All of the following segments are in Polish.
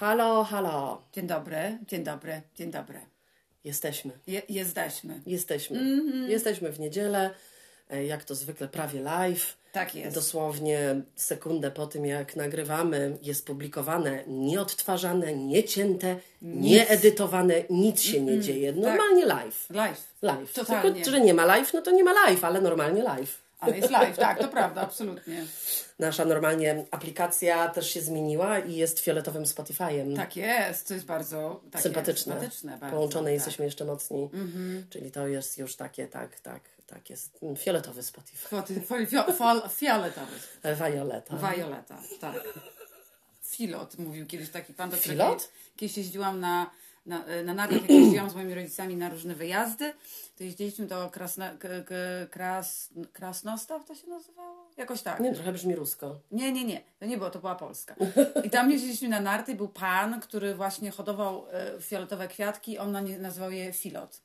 Halo, halo. Dzień dobry, dzień dobry, dzień dobry. Jesteśmy. Je, jesteśmy. Jesteśmy. Mhm. Jesteśmy w niedzielę, e, jak to zwykle prawie live. Tak jest. Dosłownie sekundę po tym, jak nagrywamy, jest publikowane, nieodtwarzane, niecięte, nieedytowane, nic się nie dzieje. Normalnie live. Live. Live. Tak. Totalnie. Tylko, że nie ma live, no to nie ma live, ale normalnie live. Ale jest live, tak, to prawda, absolutnie. Nasza normalnie aplikacja też się zmieniła i jest fioletowym Spotify'em. Tak jest, to jest bardzo takie sympatyczne. sympatyczne bardzo, Połączone tak. jesteśmy jeszcze mocniej. Czyli to jest już takie, tak, tak, tak jest. Fioletowy Spotify. Fioletowy. Violeta. Violeta, tak. Filot, mówił kiedyś taki pan. Filot? Kiedyś jeździłam na, na, na nartach, jak jeździłam z moimi rodzicami na różne wyjazdy, to jeździliśmy do Krasna, k, k, Kras, Krasnostaw, to się nazywało? Jakoś tak. Nie, trochę brzmi rusko. Nie, nie, nie. To nie było, to była Polska. I tam jeździliśmy na narty, był pan, który właśnie hodował e, fioletowe kwiatki, on na nazywał je filot.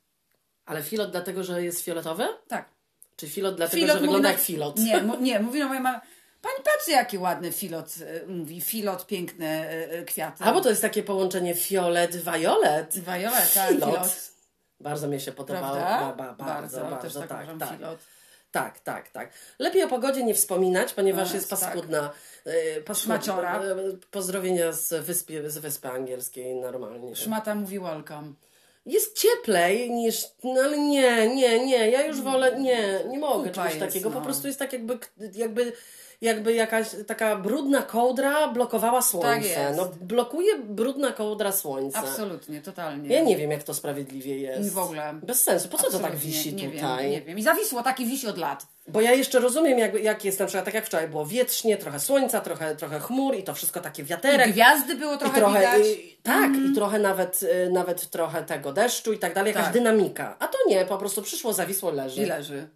Ale filot dlatego, że jest fioletowy? Tak. Czy filot dlatego, Filot że wygląda mówi jak na- filot? Nie, mu, nie, mówi na moja mama, pani patrzy jaki ładny filot, e, mówi, filot, piękne e, e, kwiaty. A bo to jest takie połączenie fiolet, violet. Violeta, Filot. filot. Bardzo mi się podobało. Ba, ba, bardzo, bardzo, też tak, tak, tak. filot. Tak, tak, tak. Lepiej o pogodzie nie wspominać, ponieważ A, jest tak. paskudna. e, paskudna Szmaciora. Pozdrowienia z wyspy, z wyspy angielskiej normalnie. Szmata mówi welcome. Jest cieplej niż. No ale nie, nie, nie. Ja już wolę. Nie, nie mogę Kupa czegoś jest, takiego. Po no. prostu jest tak jakby, jakby, jakby jakaś taka brudna kołdra blokowała słońce. Tak jest. No, blokuje brudna kołdra słońce. Absolutnie, totalnie. Ja nie wiem, jak to sprawiedliwie jest. W ogóle. Bez sensu. Po co to tak Absolutnie, wisi nie tutaj? Wiem, nie wiem. I zawisło, taki wisi od lat. Bo ja jeszcze rozumiem, jak, jak jest na przykład, tak jak wczoraj było wietrznie, trochę słońca, trochę, trochę chmur i to wszystko takie wiaterek. Gwiazdy było I trochę, trochę, widać. i, tak, i trochę nawet, y, nawet trochę tego deszczu i tak dalej, jakaś Tak. dynamika. A to nie, po prostu przyszło, zawisło, leży. I leży.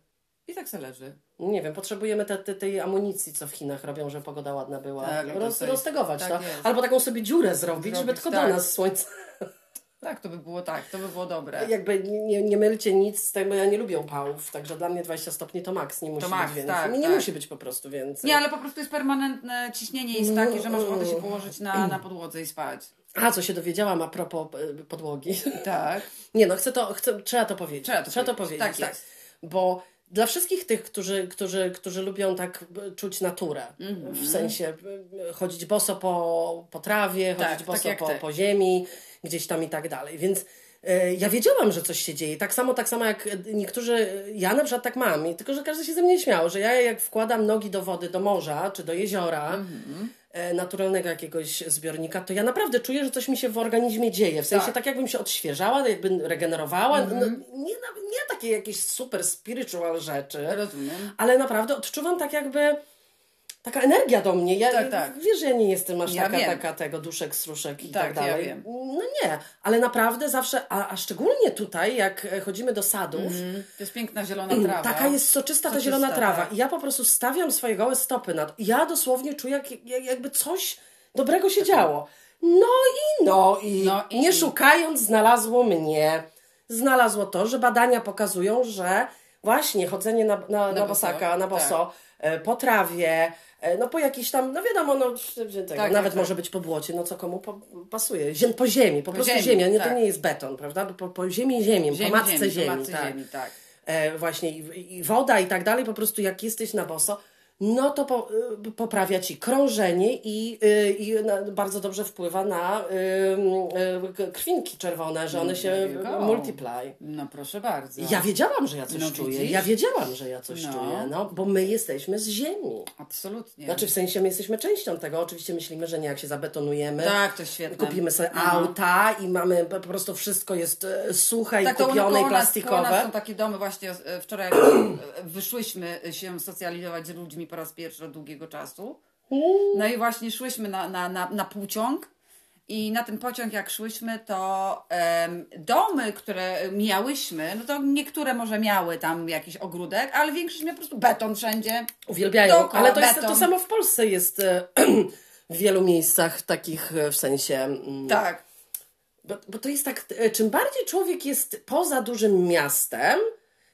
I tak se leży. Nie wiem, potrzebujemy te, te, tej amunicji, co w Chinach robią, żeby pogoda ładna była. Tak, to Roz, roztegować tak to. Albo taką sobie dziurę zrobić, żeby Zrobić, tylko tak. do nas słońce. Tak, to by było tak, to by było dobre. Jakby nie, nie, mylcie nic z tego, ja nie lubię upałów, także dla mnie 20 stopni to maks, nie musi max, być więcej. tak, nie, tak. musi być po prostu więcej. Nie, ale po prostu jest permanentne ciśnienie jest takie, że masz ochotę się położyć na, na podłodze i spać. A, co się dowiedziałam a propos y, podłogi. Tak. Nie no, chcę to, chcę, trzeba to powiedzieć. Trzeba to powiedzieć, powiedzieć, tak tak. Bo dla wszystkich tych, którzy, którzy, którzy lubią tak czuć naturę, Mhm. w sensie chodzić boso po, po trawie, Tak, chodzić tak boso jak po, po ziemi, gdzieś tam i tak dalej. Więc y, ja wiedziałam, że coś się dzieje. Tak samo, tak samo jak niektórzy, ja na przykład tak mam, tylko że każdy się ze mnie śmiał, że ja jak wkładam nogi do wody, do morza czy do jeziora, Mhm. E, naturalnego jakiegoś zbiornika, to ja naprawdę czuję, że coś mi się w organizmie dzieje. W sensie tak, Tak. jakbym się odświeżała, jakby regenerowała. Mhm. No, nie, na- nie takie jakieś super spiritual rzeczy, Rozumiem. ale naprawdę odczuwam tak jakby taka energia do mnie. Ja, Tak, tak. Wiesz, że ja nie jestem aż Ja taka, wiem. taka tego duszek, struszek i Tak, tak, ja dalej. wiem. No nie, ale naprawdę zawsze, a, a szczególnie tutaj, jak e, chodzimy do sadów, Mm, To jest piękna zielona trawa. Taka jest soczysta ta Soczysta, zielona trawa. tak. I ja po prostu stawiam swoje gołe stopy na to. Ja dosłownie czuję, jak, jak, jakby coś dobrego się działo. No i no i, No i- nie szukając znalazło mnie. Znalazło to, że badania pokazują, że właśnie chodzenie na, na, na, boso, bosaka, na boso, tak. po trawie, e, no po jakiś tam, no wiadomo, no tego, tak, nawet tak. może być po błocie, no co komu po, pasuje. Ziem, po ziemi, po, prostu ziemi, ziemia, nie, to tak. nie jest beton, prawda? Po, po ziemi ziemię, Ziemi, po matce ziemi, ziemi, po matce tak ziemi, tak. e, właśnie i, i woda i tak dalej, po prostu jak jesteś na boso, no to po, y, poprawia ci krążenie i, y, i bardzo dobrze wpływa na y, krwinki czerwone, że one się there you go. multiply. No proszę bardzo. Ja wiedziałam, że ja coś No czuję. widzisz? Ja wiedziałam, że ja coś No. czuję, no, bo my jesteśmy z ziemi. Absolutnie. Znaczy w sensie my jesteśmy częścią tego. Oczywiście myślimy, że nie jak się zabetonujemy. tak, to świetne. Kupimy sobie No. auta i mamy po prostu wszystko jest e, suche Tak, i kupione i plastikowe. nas są takie domy właśnie e, wczoraj jak wyszłyśmy się socjalizować z ludźmi po raz pierwszy od długiego czasu. No i właśnie szłyśmy na, na, na, na pociąg i na ten pociąg jak szłyśmy, to em, domy, które miałyśmy, no to niektóre może miały tam jakiś ogródek, ale większość miała po prostu beton wszędzie. Uwielbiają, Dookoła ale to, jest, beton. to samo w Polsce jest e, w wielu miejscach takich e, w sensie. mm, Tak. Bo, bo to jest tak, e, czym bardziej człowiek jest poza dużym miastem,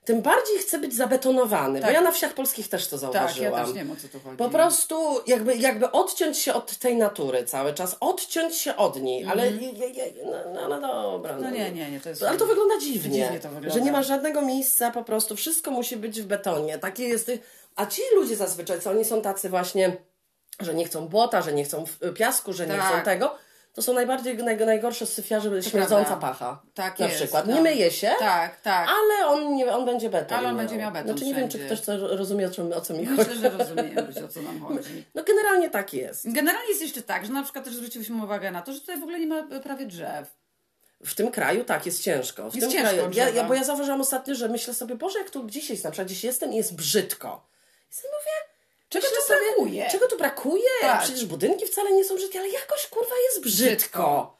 tym bardziej chce być zabetonowany. Bo Tak. ja na wsiach polskich też to Tak, zauważyłam. ja też nie wiem o co tu chodzi. Po prostu jakby, jakby odciąć się od tej natury cały czas, odciąć się od niej, ale je, je, je, no, no, no dobra. Mhm. No nie, nie, nie, to jest... Ale to wygląda dziwnie, Dziwnie to wygląda. że nie ma żadnego miejsca, po prostu wszystko musi być w betonie. Takie jest. A ci ludzie zazwyczaj, co oni są tacy właśnie, że nie chcą błota, że nie chcą piasku, że nie Tak. chcą tego, to są najbardziej naj, najgorsze syfiarze, śmierdząca prawda. pacha. Tak na jest, przykład. tak. Nie myje się, Tak, tak. ale on, nie, on będzie beton. Ale on będzie miał beton Znaczy nie wiem, czy ktoś to rozumie, o, czym, o co mi chodzi. Myślę, że rozumiemy, o co nam chodzi. No generalnie tak jest. Generalnie jest jeszcze tak, że na przykład też zwróciłyśmy uwagę na to, że tutaj w ogóle nie ma e, prawie drzew. W tym kraju tak, jest ciężko. W Jest tym ciężko kraju. Ja, ja, bo ja zauważyłam ostatnio, że myślę sobie, Boże, jak tu gdzieś jest, na przykład gdzieś jestem i jest brzydko. I sobie mówię, Czego tu brakuje? Czego tu brakuje? Tak. Przecież budynki wcale nie są brzydkie, ale jakoś kurwa jest brzydko. Brzydko.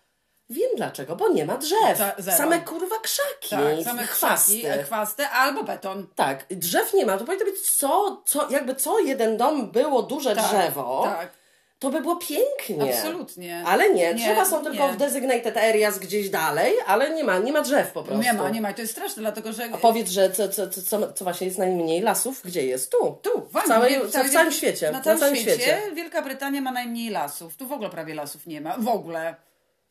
Wiem dlaczego, bo nie ma drzew. Zero. Same kurwa krzaki, Tak, same chwasty. krzaki, chwasty albo beton. Tak, drzew nie ma. To powinno być co, co, jakby co jeden dom było duże Tak, drzewo, Tak, to by było pięknie. absolutnie. Ale nie, Nie, drzewa są tylko nie. w designated areas gdzieś dalej, ale nie ma, nie ma drzew po prostu. Nie ma, nie ma. I to jest straszne, dlatego że... A powiedz, że co, co, co, co, właśnie jest najmniej lasów, gdzie jest? Tu. Tu, w W, całej, w, całym świecie. Na całym, świecie, Wielka Brytania ma najmniej lasów. Tu w ogóle prawie lasów nie ma. W ogóle.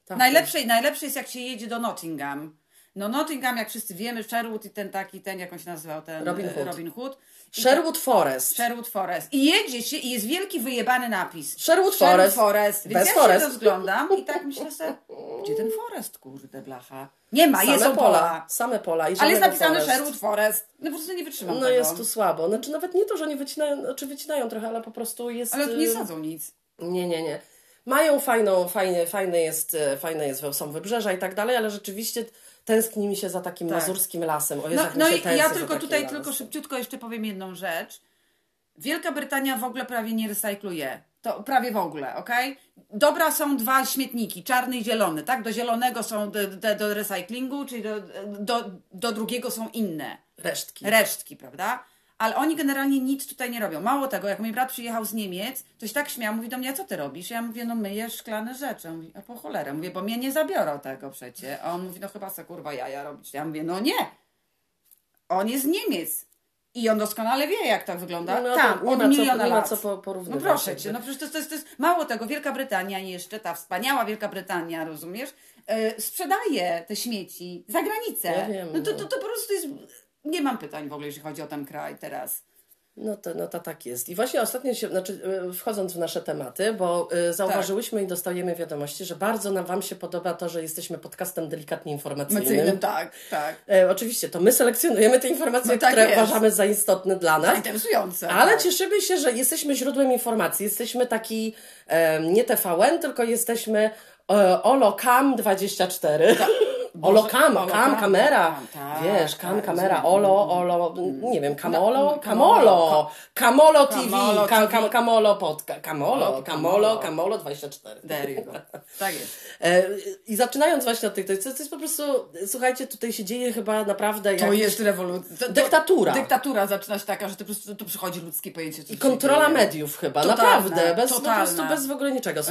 Tak. Najlepsze, najlepsze jest jak się jedzie do Nottingham. No Nottingham, jak wszyscy wiemy, Sherwood i ten taki, ten, jak on się nazywał, ten Robin e, Hood. Robin Hood. Sherwood Forest. Sherwood Forest. I jedzie się i jest wielki wyjebany napis. Sherwood Forest. Forest. Więc Bez ja Forest. się rozglądam i tak myślę sobie, gdzie ten Forest, kurde blacha? Nie ma, Same jest pola. pola. Same pola. I Ale jest napisane forest. Sherwood Forest. No po prostu nie wytrzymam No tego. jest tu słabo. Znaczy nawet nie to, że nie wycinają, znaczy wycinają trochę, ale po prostu jest... Ale tu nie y, sadzą nic. Nie, nie, nie. Mają fajną, fajnie, fajne jest, e, fajne jest, są wybrzeża i tak dalej, ale rzeczywiście tęskni mi się za takim Tak. mazurskim lasem. O Jezu, No, no i ja tylko tutaj tylko szybciutko jeszcze powiem jedną rzecz. Wielka Brytania w ogóle prawie nie recykluje. To prawie w ogóle, okej? Dobra są dwa śmietniki, czarny i zielony, tak? Do zielonego są do, do, do recyklingu, czyli do, do, do drugiego są inne Resztki. resztki, prawda? Ale oni generalnie nic tutaj nie robią. Mało tego, jak mój brat przyjechał z Niemiec, to się tak śmiał, mówi do mnie, a co ty robisz? Ja mówię, no myjesz szklane rzeczy. On mówi, a po cholerę. Mówię, bo mnie nie zabiorą tego przecie. A on mówi, no chyba se kurwa jaja robisz. Ja mówię, no nie. On jest z Niemiec. I on doskonale wie, jak to wygląda No, tam, to nie od co- miliona ma lat. co po- porównywać No proszę cię, no przecież to, to, jest, to jest mało tego. Wielka Brytania jeszcze, ta wspaniała Wielka Brytania, rozumiesz, e, sprzedaje te śmieci za granicę. Ja wiem, no to, no. to, to po prostu jest... Nie mam pytań w ogóle, jeśli chodzi o ten kraj teraz. No to, no to tak jest. I właśnie ostatnio się, znaczy y, wchodząc w nasze tematy, bo y, zauważyłyśmy i dostajemy wiadomości, że bardzo nam Wam się podoba to, że jesteśmy podcastem delikatnie informacyjnym. tak, tak. E, oczywiście, to my selekcjonujemy te informacje, No tak które jest. uważamy za istotne dla nas. Interesujące. Ale tak. cieszymy się, że jesteśmy źródłem informacji. Jesteśmy taki e, nie TVN, tylko jesteśmy e, Olokam24. Olokam, Olokam, kam, kamera. Olokam, tak, Wiesz, kam, tak, kamera. Olo, Olo, nie wiem, Kamolo, Kamolo, Kamolo TV, Kam, kam, Kamolo Podka, Kamolo, Kamolo. Kamolo, Kamolo 24. There you go. Tak jest. E, I zaczynając właśnie od tych, to jest, po prostu, słuchajcie, tutaj się dzieje chyba naprawdę To jest rewolucja. Dyktatura. Dyktatura zaczyna się taka, że to po prostu tu przychodzi ludzkie pojęcie. I kontrola mediów chyba, naprawdę, bez, no, po prostu bez w ogóle niczego.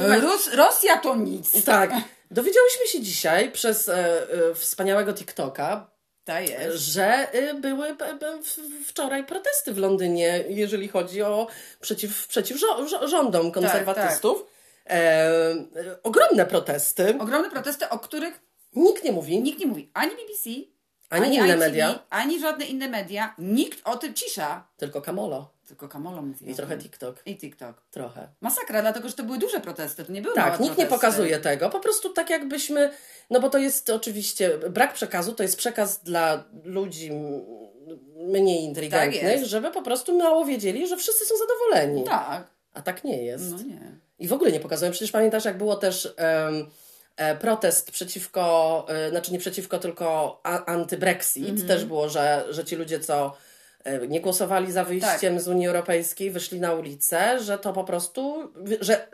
Rosja to nic. tak, dowiedziałyśmy się dzisiaj przez e, e, wspaniałego TikToka, Tak że e, były e, e, wczoraj protesty w Londynie, jeżeli chodzi o przeciw, przeciw rządom konserwatystów. E, e, ogromne protesty. Ogromne protesty, o których Nikt nie mówi. nikt nie mówi. Ani BBC, Ani inne ITV, media. ani żadne inne media. Nikt o tym cisza. Tylko Kamolo. Tylko Kamolo mówi. I trochę. TikTok. I TikTok. Trochę. Masakra, dlatego że to były duże protesty, to nie były Tak, nikt nie protesty. pokazuje tego. Po prostu tak jakbyśmy, no bo to jest oczywiście, brak przekazu to jest przekaz dla ludzi mniej inteligentnych, Tak żeby po prostu mało wiedzieli, że wszyscy są zadowoleni. Tak. A tak nie jest. No nie. I w ogóle nie pokazują. Przecież pamiętasz, jak było też e, protest przeciwko, e, znaczy nie przeciwko, tylko anty-Brexit. Mhm. Też było, że, że ci ludzie, co nie głosowali za wyjściem z Unii Europejskiej, wyszli na ulicę, że to po prostu, że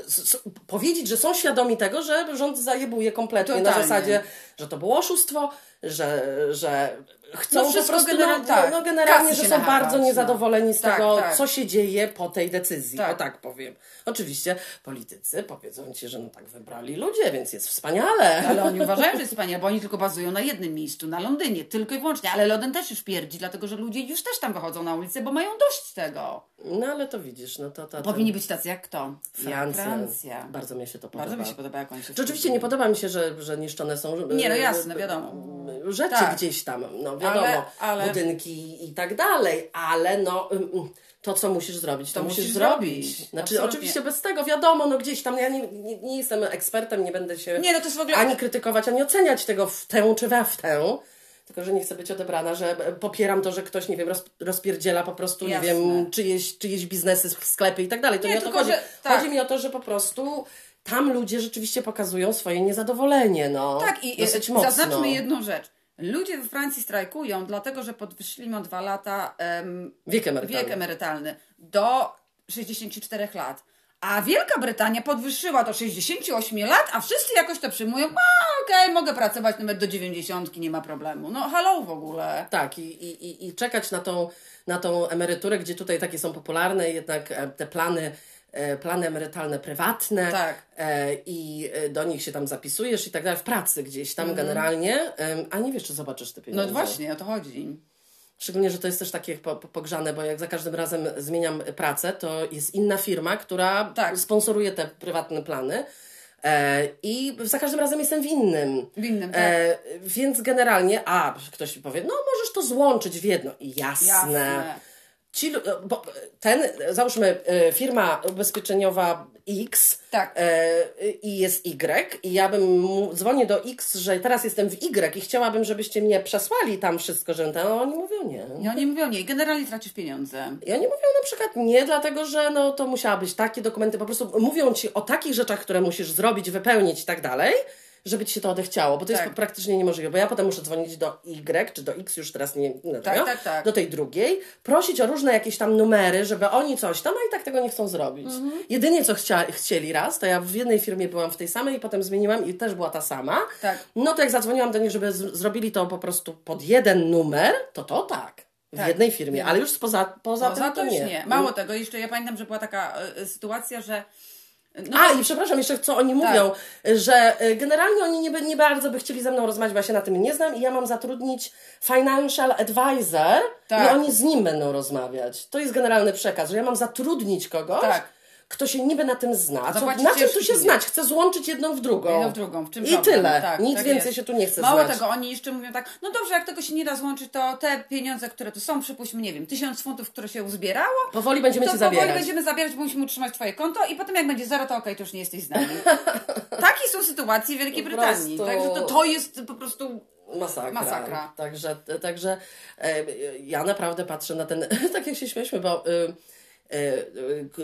powiedzieć, że są świadomi tego, że rząd zajebuje kompletnie na Totalnie. zasadzie że to było oszustwo, że, że chcą No po prostu, genera- no, tak. no generalnie, Kasy że są nachapać, bardzo no. niezadowoleni z Tak, tego, tak. co się dzieje po tej decyzji, Tak. o tak powiem. Oczywiście politycy powiedzą Ci, że no tak wybrali ludzie, więc jest wspaniale. Ale oni uważają, że jest wspaniale, bo oni tylko bazują na jednym miejscu, na Londynie, tylko i wyłącznie. Ale Londyn też już pierdzi, dlatego że ludzie już też tam wychodzą na ulicę, bo mają dość tego. No ale to widzisz, no to... to, Powinni być tacy jak kto? Francja. Francja. Bardzo mi się to podoba. Bardzo mi się podoba, jak oni się Rzeczywiście nie podoba mi się, że, że niszczone są Nie, no jasne, wiadomo. rzeczy Tak. gdzieś tam, no wiadomo, Ale- ale- budynki i tak dalej, ale no mm, mm, to, co musisz zrobić, to, To musisz, musisz zrobić. zrobić. Znaczy, Absolutnie. oczywiście bez tego, wiadomo, no gdzieś tam, ja nie, nie, nie jestem ekspertem, nie będę się Nie, no to jest w ogóle... ani krytykować, ani oceniać tego w tę czy we w tę. Tylko, że nie chcę być odebrana, że popieram to, że ktoś, nie wiem, roz, rozpierdziela po prostu, Jasne. nie wiem, czyjeś, czyjeś biznesy, sklepy i tak dalej. To nie, Nie, o to tylko, chodzi. że- tak. Chodzi mi o to, że po prostu tam ludzie rzeczywiście pokazują swoje niezadowolenie, no. Tak, i dosyć e, mocno. zaznaczmy jedną rzecz. Ludzie we Francji strajkują, dlatego że podwyższyli o dwa lata em, Wiek emerytalny. wiek emerytalny do 64 lat. A Wielka Brytania podwyższyła do 68 lat, a wszyscy jakoś to przyjmują. A okej, mogę pracować nawet do 90, nie ma problemu. No hello w ogóle. Tak, i, i, i- czekać na tą, na tą emeryturę, gdzie tutaj takie są popularne, jednak e, te plany, plany emerytalne prywatne Tak. e, i e, do nich się tam zapisujesz i tak dalej, w pracy gdzieś tam generalnie, em, a nie wiesz, czy zobaczysz te No pieniądze. właśnie, o to chodzi. Szczególnie, że to jest też takie po, po- pogrzane, bo jak za każdym razem zmieniam pracę, to jest inna firma, która Tak. sponsoruje te prywatne plany. E, I za każdym razem jestem w innym. W innym, tak. E, więc generalnie, a ktoś mi powie, no możesz to złączyć w jedno. I jasne. Jasne. Ci, lu- bo ten, załóżmy, e, firma ubezpieczeniowa X Tak. e, i jest Y i ja bym dzwonię do X, że teraz jestem w Y i chciałabym, żebyście mnie przesłali tam wszystko, że ten, oni mówią nie. I oni mówią nie, generalnie tracisz pieniądze. I oni mówią na przykład nie, dlatego że no, to musiały być takie dokumenty, po prostu mówią ci o takich rzeczach, które musisz zrobić, wypełnić i tak dalej, żeby ci się to odechciało, bo to Tak. jest praktycznie niemożliwe, bo ja potem muszę dzwonić do Y, czy do X już teraz nie, nie Tak, tego, tak, tak. do tej drugiej, prosić o różne jakieś tam numery, żeby oni coś tam, a i tak tego nie chcą zrobić. Mhm. Jedynie co chcia, chcieli raz, to ja w jednej firmie byłam w tej samej i potem zmieniłam i też była ta sama. Tak. No to jak zadzwoniłam do nich, żeby z- zrobili to po prostu pod jeden numer, to to tak. W Tak. jednej firmie, ale już poza, poza, Poza tym to nie. nie. Mało tego, jeszcze ja pamiętam, że była taka e, sytuacja, że no, A, i przepraszam, jeszcze co oni mówią, że y, generalnie oni nie, by- nie bardzo by chcieli ze mną rozmawiać, bo ja się na tym nie znam i ja mam zatrudnić financial advisor Tak. i oni z nim będą rozmawiać. To jest generalny przekaz, że ja mam zatrudnić kogoś, Tak. Kto się niby na tym zna. Co, Zapłacić na czym tu się znać? Chcę złączyć jedną w drugą. Jedno w drugą, w czym I problem? tyle. Tak, Nic tak więcej jest. się tu nie chce Mało znać. tego, oni jeszcze mówią tak, no dobrze, jak tego się nie da złączyć, to te pieniądze, które tu są, przypuśćmy, nie wiem, tysiąc funtów, które się uzbierało, Powoli będziemy to cię powoli zabierać. będziemy zabierać, bo musimy utrzymać twoje konto i potem jak będzie zero, to okej, to już nie jesteś z nami. Takie są sytuacje w Wielkiej Brytanii. Także to, to jest po prostu... Masakra. Masakra. Także, także e, ja naprawdę patrzę na ten, tak jak się śmieszmy, bo y,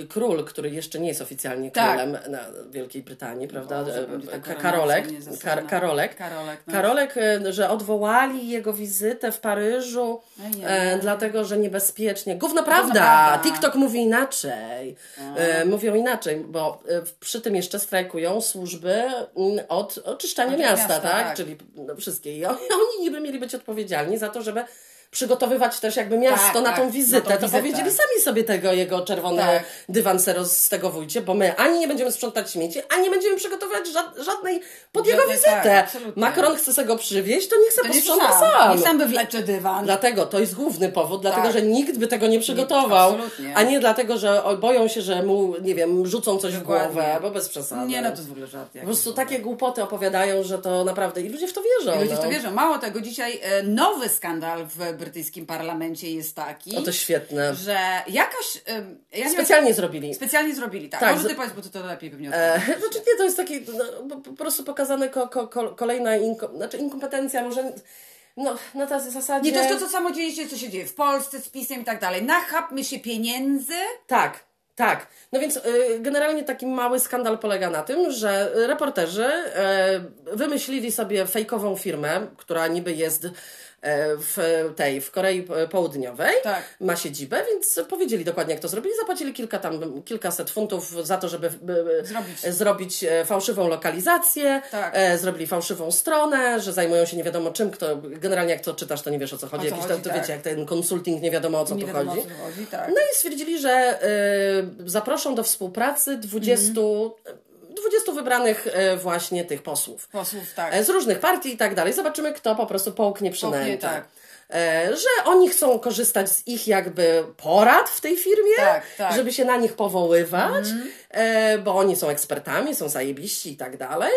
król, który jeszcze nie jest oficjalnie Tak. królem na Wielkiej Brytanii, prawda? Boże, E, Karolek. Kar, Karolek. Karolek, no. Karolek, e, że odwołali jego wizytę w Paryżu, e, dlatego że niebezpiecznie. Gówno prawda! prawda. TikTok mówi inaczej. E, mówią inaczej, bo e, przy tym jeszcze strajkują służby mm, od oczyszczania Od miasta, miasta, tak? tak. Czyli no, wszystkie. I oni niby mieli być odpowiedzialni za to, żeby przygotowywać też jakby miasto Tak, na tak, tą na wizytę. tą To wizytę. powiedzieli sami sobie tego jego czerwony Tak. dywan sero z tego wójcie, bo my ani nie będziemy sprzątać śmieci, ani nie będziemy przygotowywać ża- żadnej pod jego wizytę. tak, absolutnie. Macron chce sobie go przywieźć, to niech se posprząta sam, sam. niech sam wywlecze dywan. Dlatego to jest główny powód, dlatego Tak. że nikt by tego nie przygotował, absolutnie. a nie dlatego, że boją się, że mu, nie wiem, rzucą coś Dokładnie. w głowę, bo bez przesady. Nie, no to jest w ogóle żart. Po prostu takie głupoty opowiadają, że to naprawdę i ludzie w to wierzą. I ludzie w no. to wierzą. Mało tego, dzisiaj e, nowy skandal w brytyjskim parlamencie jest taki, O, to świetne. że jakaś... ja nie Specjalnie zrobili. Specjalnie zrobili, tak. Tak, Może z- ty powiedz, bo ty to lepiej pewnie E, znaczy nie, to jest taki no, po, prostu pokazane ko, ko, ko, kolejna inko, znaczy inkompetencja, może no, na tej zasadzie... Nie, to jest to, co samo dzieje się, co się dzieje w Polsce z pisem i tak dalej. Nachapmy się pieniędzy. Tak, tak. No więc y, generalnie taki mały skandal polega na tym, że reporterzy y, wymyślili sobie fejkową firmę, która niby jest w tej, w Korei Południowej. Tak. Ma siedzibę, więc powiedzieli dokładnie, jak to zrobili. Zapłacili kilka tam, kilkaset funtów za to, żeby e, Zrobić. zrobić e, fałszywą lokalizację. Tak. E, zrobili fałszywą stronę, że zajmują się nie wiadomo czym. Kto, generalnie jak to czytasz, to nie wiesz o co chodzi. O co Jakiś chodzi, to, to tak. wiecie, jak ten konsulting, nie wiadomo o co Nie tu chodzi. o co chodzi, tak. No i stwierdzili, że y, zaproszą do współpracy 20, 20 wybranych y, właśnie tych posłów. Posłów, tak. E, Z różnych partii i tak dalej. Zobaczymy, kto po prostu połknie przynętę. tak. E, Że oni chcą korzystać z ich jakby porad w tej firmie, Tak, tak. żeby się na nich powoływać, e, bo oni są ekspertami, są zajebiści i tak dalej.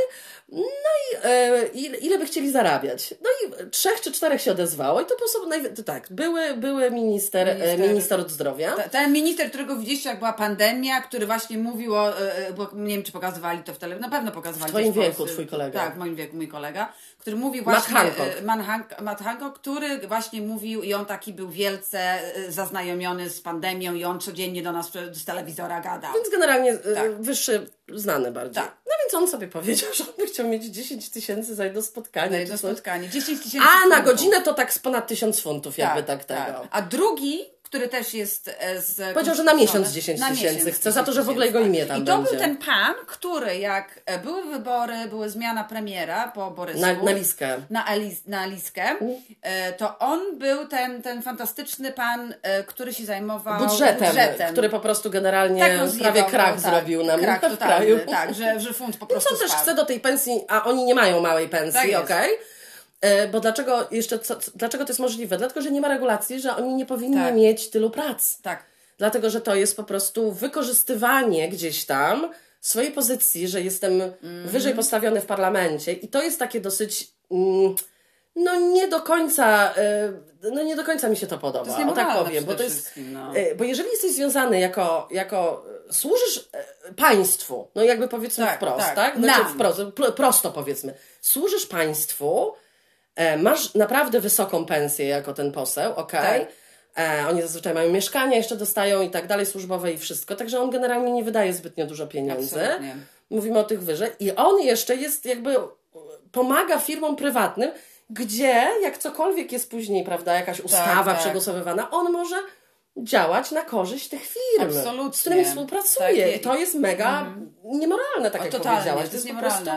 No i e, ile, ile by chcieli zarabiać? No i trzech czy czterech się odezwało i to po prostu, tak, były, były minister, minister. Minister. od zdrowia. Ten minister, którego widzieliście, jak była pandemia, który właśnie mówił o, e, e, bo nie wiem, czy pokazywali to w telewizji, na pewno pokazywali W twoim wieku, twój kolega. Tak, w moim wieku mój kolega, który Matt właśnie... Hancock. e, Matt Hancock, Matt Hancock, który właśnie mówił i on taki był wielce e, zaznajomiony z pandemią i on codziennie do nas z telewizora gadał. Więc generalnie e, Tak. wyższy, znany bardziej. Tak. No więc on sobie powiedział, że on by chciał mieć 10 tysięcy za jedno spotkanie. Czy jedno spotkanie. 10 tysięcy A na godzinę to tak z ponad 1000 funtów, jakby tak, tego. A drugi, który też jest e, z... Powiedział, że na miesiąc konstytucyjny, 10 na tysięcy miesiąc chce, za to, że w 10 ogóle jego tysięcy, imię tam I to będzie. był ten pan, który jak e, były wybory, były zmiana premiera po Borysku. Na, na liskę. Na, Elis, na Liskę, e, to on był ten, ten fantastyczny pan, który się zajmował Budżetem, budżetem. który po prostu generalnie tak rozjebał, prawie krach no, tak, zrobił nam krach w kraju. Tak, że, że fund po Co prostu też spadł. chce do tej pensji, a oni nie mają małej Tak pensji, jest. okej? E, Bo dlaczego jeszcze, co, dlaczego to jest możliwe? Dlatego, że nie ma regulacji, że oni nie powinni Tak. mieć tylu prac. Tak. Dlatego, że to jest po prostu wykorzystywanie gdzieś tam swojej pozycji, że jestem Mhm. wyżej postawiony w parlamencie i to jest takie dosyć mm, no nie do końca e, no nie do końca mi się to podoba, To jest o tak powiem, bo to jest no. e, bo jeżeli jesteś związany jako, jako e, służysz e, państwu, no jakby powiedzmy Tak, wprost, tak? tak. Znaczy wprost, prosto powiedzmy, służysz państwu, e, masz naprawdę wysoką pensję jako ten poseł, okej? Tak. E, oni zazwyczaj mają mieszkania, jeszcze dostają i tak dalej, służbowe i wszystko, także on generalnie nie wydaje zbytnio dużo pieniędzy. Absolutnie. Mówimy o tych wyżej. I on jeszcze jest jakby, e, pomaga firmom prywatnym, gdzie jak cokolwiek jest później, prawda, jakaś ustawa tak. przegłosowywana, on może działać na korzyść tych firm, Absolutnie. z którymi współpracuje. Tak, I to jest mega niemoralne, tak O, jak totalnie, powiedziałaś. to jest po prostu.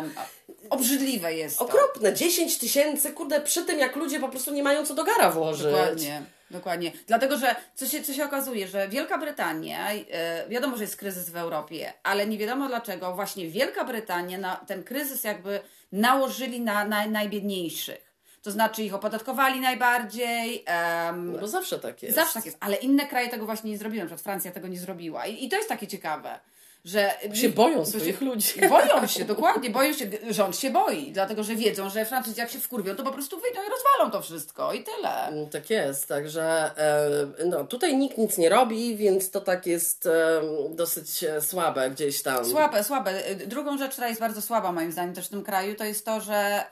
Obrzydliwe jest to. Okropne, 10 tysięcy, kurde, przy tym jak ludzie po prostu nie mają co do gara włożyć. Dokładnie, dokładnie. Dlatego, że co się, co się okazuje, że Wielka Brytania, e, wiadomo, że jest kryzys w Europie, ale nie wiadomo dlaczego właśnie Wielka Brytania na ten kryzys jakby nałożyli na, na najbiedniejszych. To znaczy ich opodatkowali najbardziej. em, No bo zawsze tak jest. Zawsze tak jest, ale inne kraje tego właśnie nie zrobiły. Na przykład Francja tego nie zrobiła. I, i to jest takie ciekawe, że. Się boją bo swoich ludzi. Boją się, dokładnie, boją się. Rząd się boi, dlatego że wiedzą, że Francuzi jak się wkurwią, to po prostu wyjdą i rozwalą to wszystko i tyle. Mm, Tak jest, także e, no, tutaj nikt nic nie robi, więc to tak jest e, dosyć e, słabe gdzieś tam. Słabe, słabe. Drugą rzecz, która jest bardzo słaba moim zdaniem też w tym kraju, to jest to, że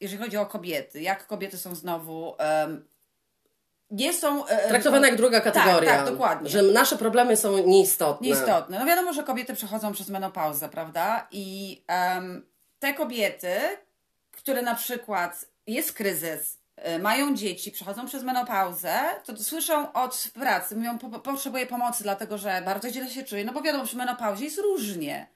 jeżeli chodzi o kobiety, jak kobiety są znowu. Nie są. e, Traktowane jak druga kategoria. Tak, tak, dokładnie. Że nasze problemy są nieistotne. Nieistotne. No wiadomo, że kobiety przechodzą przez menopauzę, prawda? I em, te kobiety, które na przykład jest kryzys, y, mają dzieci, przechodzą przez menopauzę, to, słyszą od pracy, mówią, po, potrzebuję pomocy, dlatego że bardzo źle się czuję. No bo wiadomo, przy menopauzie jest różnie.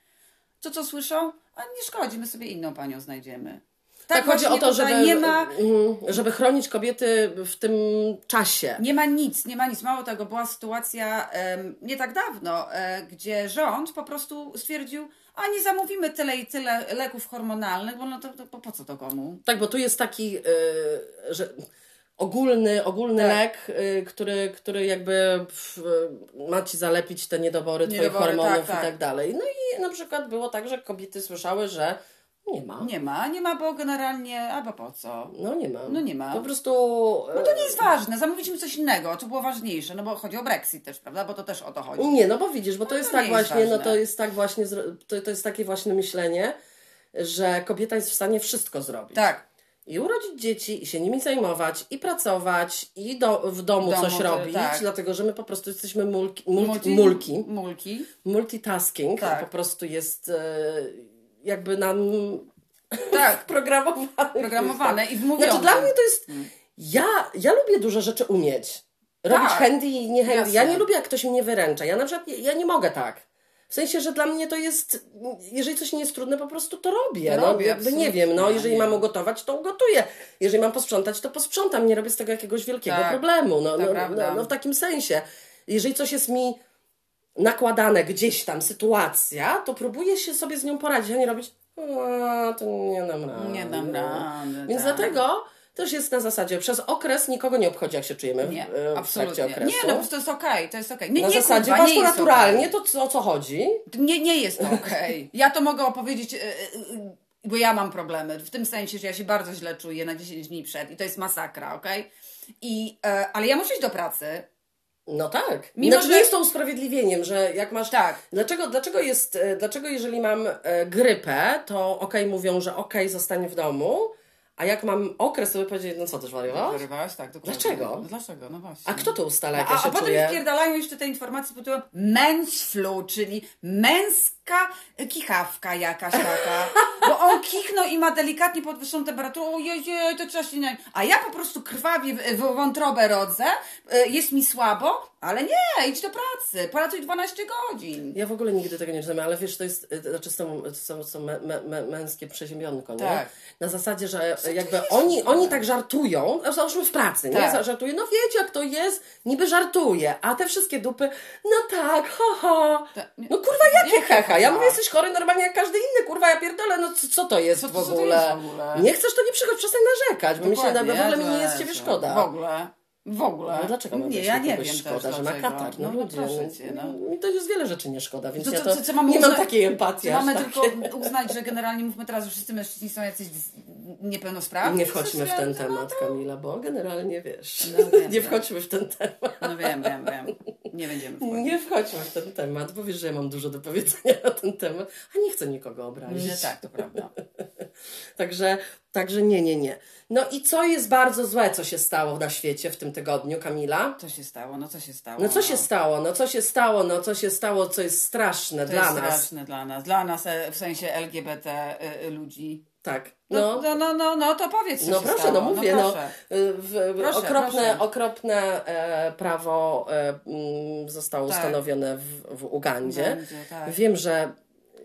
To co słyszą? A nie szkodzi, my sobie inną panią znajdziemy. Tak, chodzi o to, żeby, nie ma mhm, żeby chronić kobiety w tym czasie. Nie ma nic, nie ma nic. Mało tego, była sytuacja nie tak dawno, e, gdzie rząd po prostu stwierdził, a nie zamówimy tyle i tyle leków hormonalnych, bo no to, to po, co to komu? Tak, bo tu jest taki, y, że ogólny, ogólny Tak. lek, y, który, który jakby w, ma ci zalepić te niedobory, twoich Niedobory, hormonów tak, tak. i tak dalej. No i na przykład było tak, że kobiety słyszały, że nie ma. Nie ma, nie ma, bo generalnie, albo po co? No nie ma. No nie ma. Po prostu... No to nie jest ważne, zamówiliśmy coś innego, co było ważniejsze, no bo chodzi o Brexit też, prawda? Bo to też o to chodzi. Nie, no bo widzisz, bo to No jest to tak nie jest właśnie, no to jest tak właśnie, to, to jest takie właśnie myślenie, że kobieta jest w stanie wszystko zrobić. Tak, I urodzić dzieci, i się nimi zajmować, i pracować, i do, w domu, W domu, coś robić, tak. dlatego że my po prostu jesteśmy mulki, multi, mulki. mulki. Multitasking Tak. po prostu jest e, jakby nam Tak, programowany. programowane i wmówione. Znaczy dla mnie to jest ja, ja lubię dużo rzeczy umieć. Robić Tak. handy i nie handy. Ja nie lubię, jak ktoś mnie wyręcza. Ja na przykład, ja nie mogę tak. W sensie, że dla mnie to jest, jeżeli coś nie jest trudne, po prostu to robię. No, jakby nie wiem, no, jeżeli mam ugotować, to ugotuję. Jeżeli mam posprzątać, to posprzątam. Nie robię z tego jakiegoś wielkiego Tak, problemu. No, no, no, no, w takim sensie. Jeżeli coś jest mi nakładane gdzieś tam, sytuacja, to próbuję się sobie z nią poradzić, a nie robić, a, to nie dam rady. Nie dam rady, Więc tak. dlatego też jest na zasadzie, przez okres nikogo nie obchodzi, jak się czujemy w, Nie, e, w trakcie okresu. Nie, no po prostu to jest okej, to jest okej. Nie, na nie, zasadzie kurwa, masz naturalnie, okej. to co, o co chodzi? Nie, nie jest to okej. Ja to mogę opowiedzieć, e, e, e, bo ja mam problemy. W tym sensie, że ja się bardzo źle czuję na 10 dni przed i to jest masakra, okej? I, e, ale ja muszę iść do pracy. No tak. Mimo, znaczy że- nie jest to usprawiedliwieniem, że jak masz... Tak. Dlaczego, dlaczego jest, e, dlaczego jeżeli mam e, grypę, to okej mówią, że okej zostań w domu, a jak mam okres, to by powiedzieli, no co, też wariowałaś? Wyrywałaś? Tak, dokładnie. Dlaczego? No Dlaczego? No właśnie. A kto to ustala, jak a, ja się a potem czuję? wpierdałają jeszcze te informacje pod tytułem men's flu, czyli męska kichawka jakaś taka. Bo on kichnął i ma delikatnie podwyższoną temperaturę. Ojej, to trzeba się nie... A ja po prostu krwawie w, w wątrobę rodzę, y, jest mi słabo, ale nie, idź do pracy, pracuj 12 godzin. Ja w ogóle nigdy tego nie rozumiem, ale wiesz, to jest, e, znaczy są, są, są me, me, męskie przeziębionko, nie? Tak. Na zasadzie, że e, jakby oni, oni tak żartują, a załóżmy w pracy, nie? Tak. Za- Żartują, no wiecie jak to jest, niby żartuje, a te wszystkie dupy, no tak, ho, ho. Tak, nie- No kurwa, jakie hecha? Ja hecha? mówię, jesteś chory normalnie jak każdy inny, kurwa, ja pierdolę, no co, co to jest Co w co to ogóle? jest w ogóle? Nie chcesz, to nie przychodź, przestań narzekać, bo mi się w ogóle mi nie jest ciebie szkoda. W ogóle. W ogóle. No dlaczego mam Nie, ja nie wiem szkoda, że ma katar? No, no, ludzie, proszę cię, no. Mi to jest wiele rzeczy nie szkoda, więc To, ja co- to, co- co mamy nie mam uznać- takiej empatii. Mamy takiej. tylko uznać, że generalnie mówmy teraz, że wszyscy mężczyźni są jacyś niepełnosprawni? Nie wchodźmy w ten no temat, Kamila, bo generalnie wiesz. No wiem, nie wchodźmy w ten temat. No wiem, wiem, wiem. Nie będziemy wchodzić. Nie wchodźmy w ten temat, bo wiesz, że ja mam dużo do powiedzenia na ten temat, a nie chcę nikogo obrazić. Nie, tak, to prawda. Także, także nie, nie, nie. No i co jest bardzo złe, co się stało na świecie w tym tygodniu, Kamila? Co się stało? No co się stało? No co się stało? No co się stało? No co się stało, co jest straszne To dla jest nas? straszne dla nas. Dla nas e, w sensie LGBT y, y, ludzi. Tak. No, No, no, no, no, no to powiedz, co No proszę, stało. no mówię, no, proszę. w, Proszę, okropne, proszę. okropne e, prawo e, mm, zostało Tak. ustanowione w, w Ugandzie. Ugandzie, tak. Wiem, że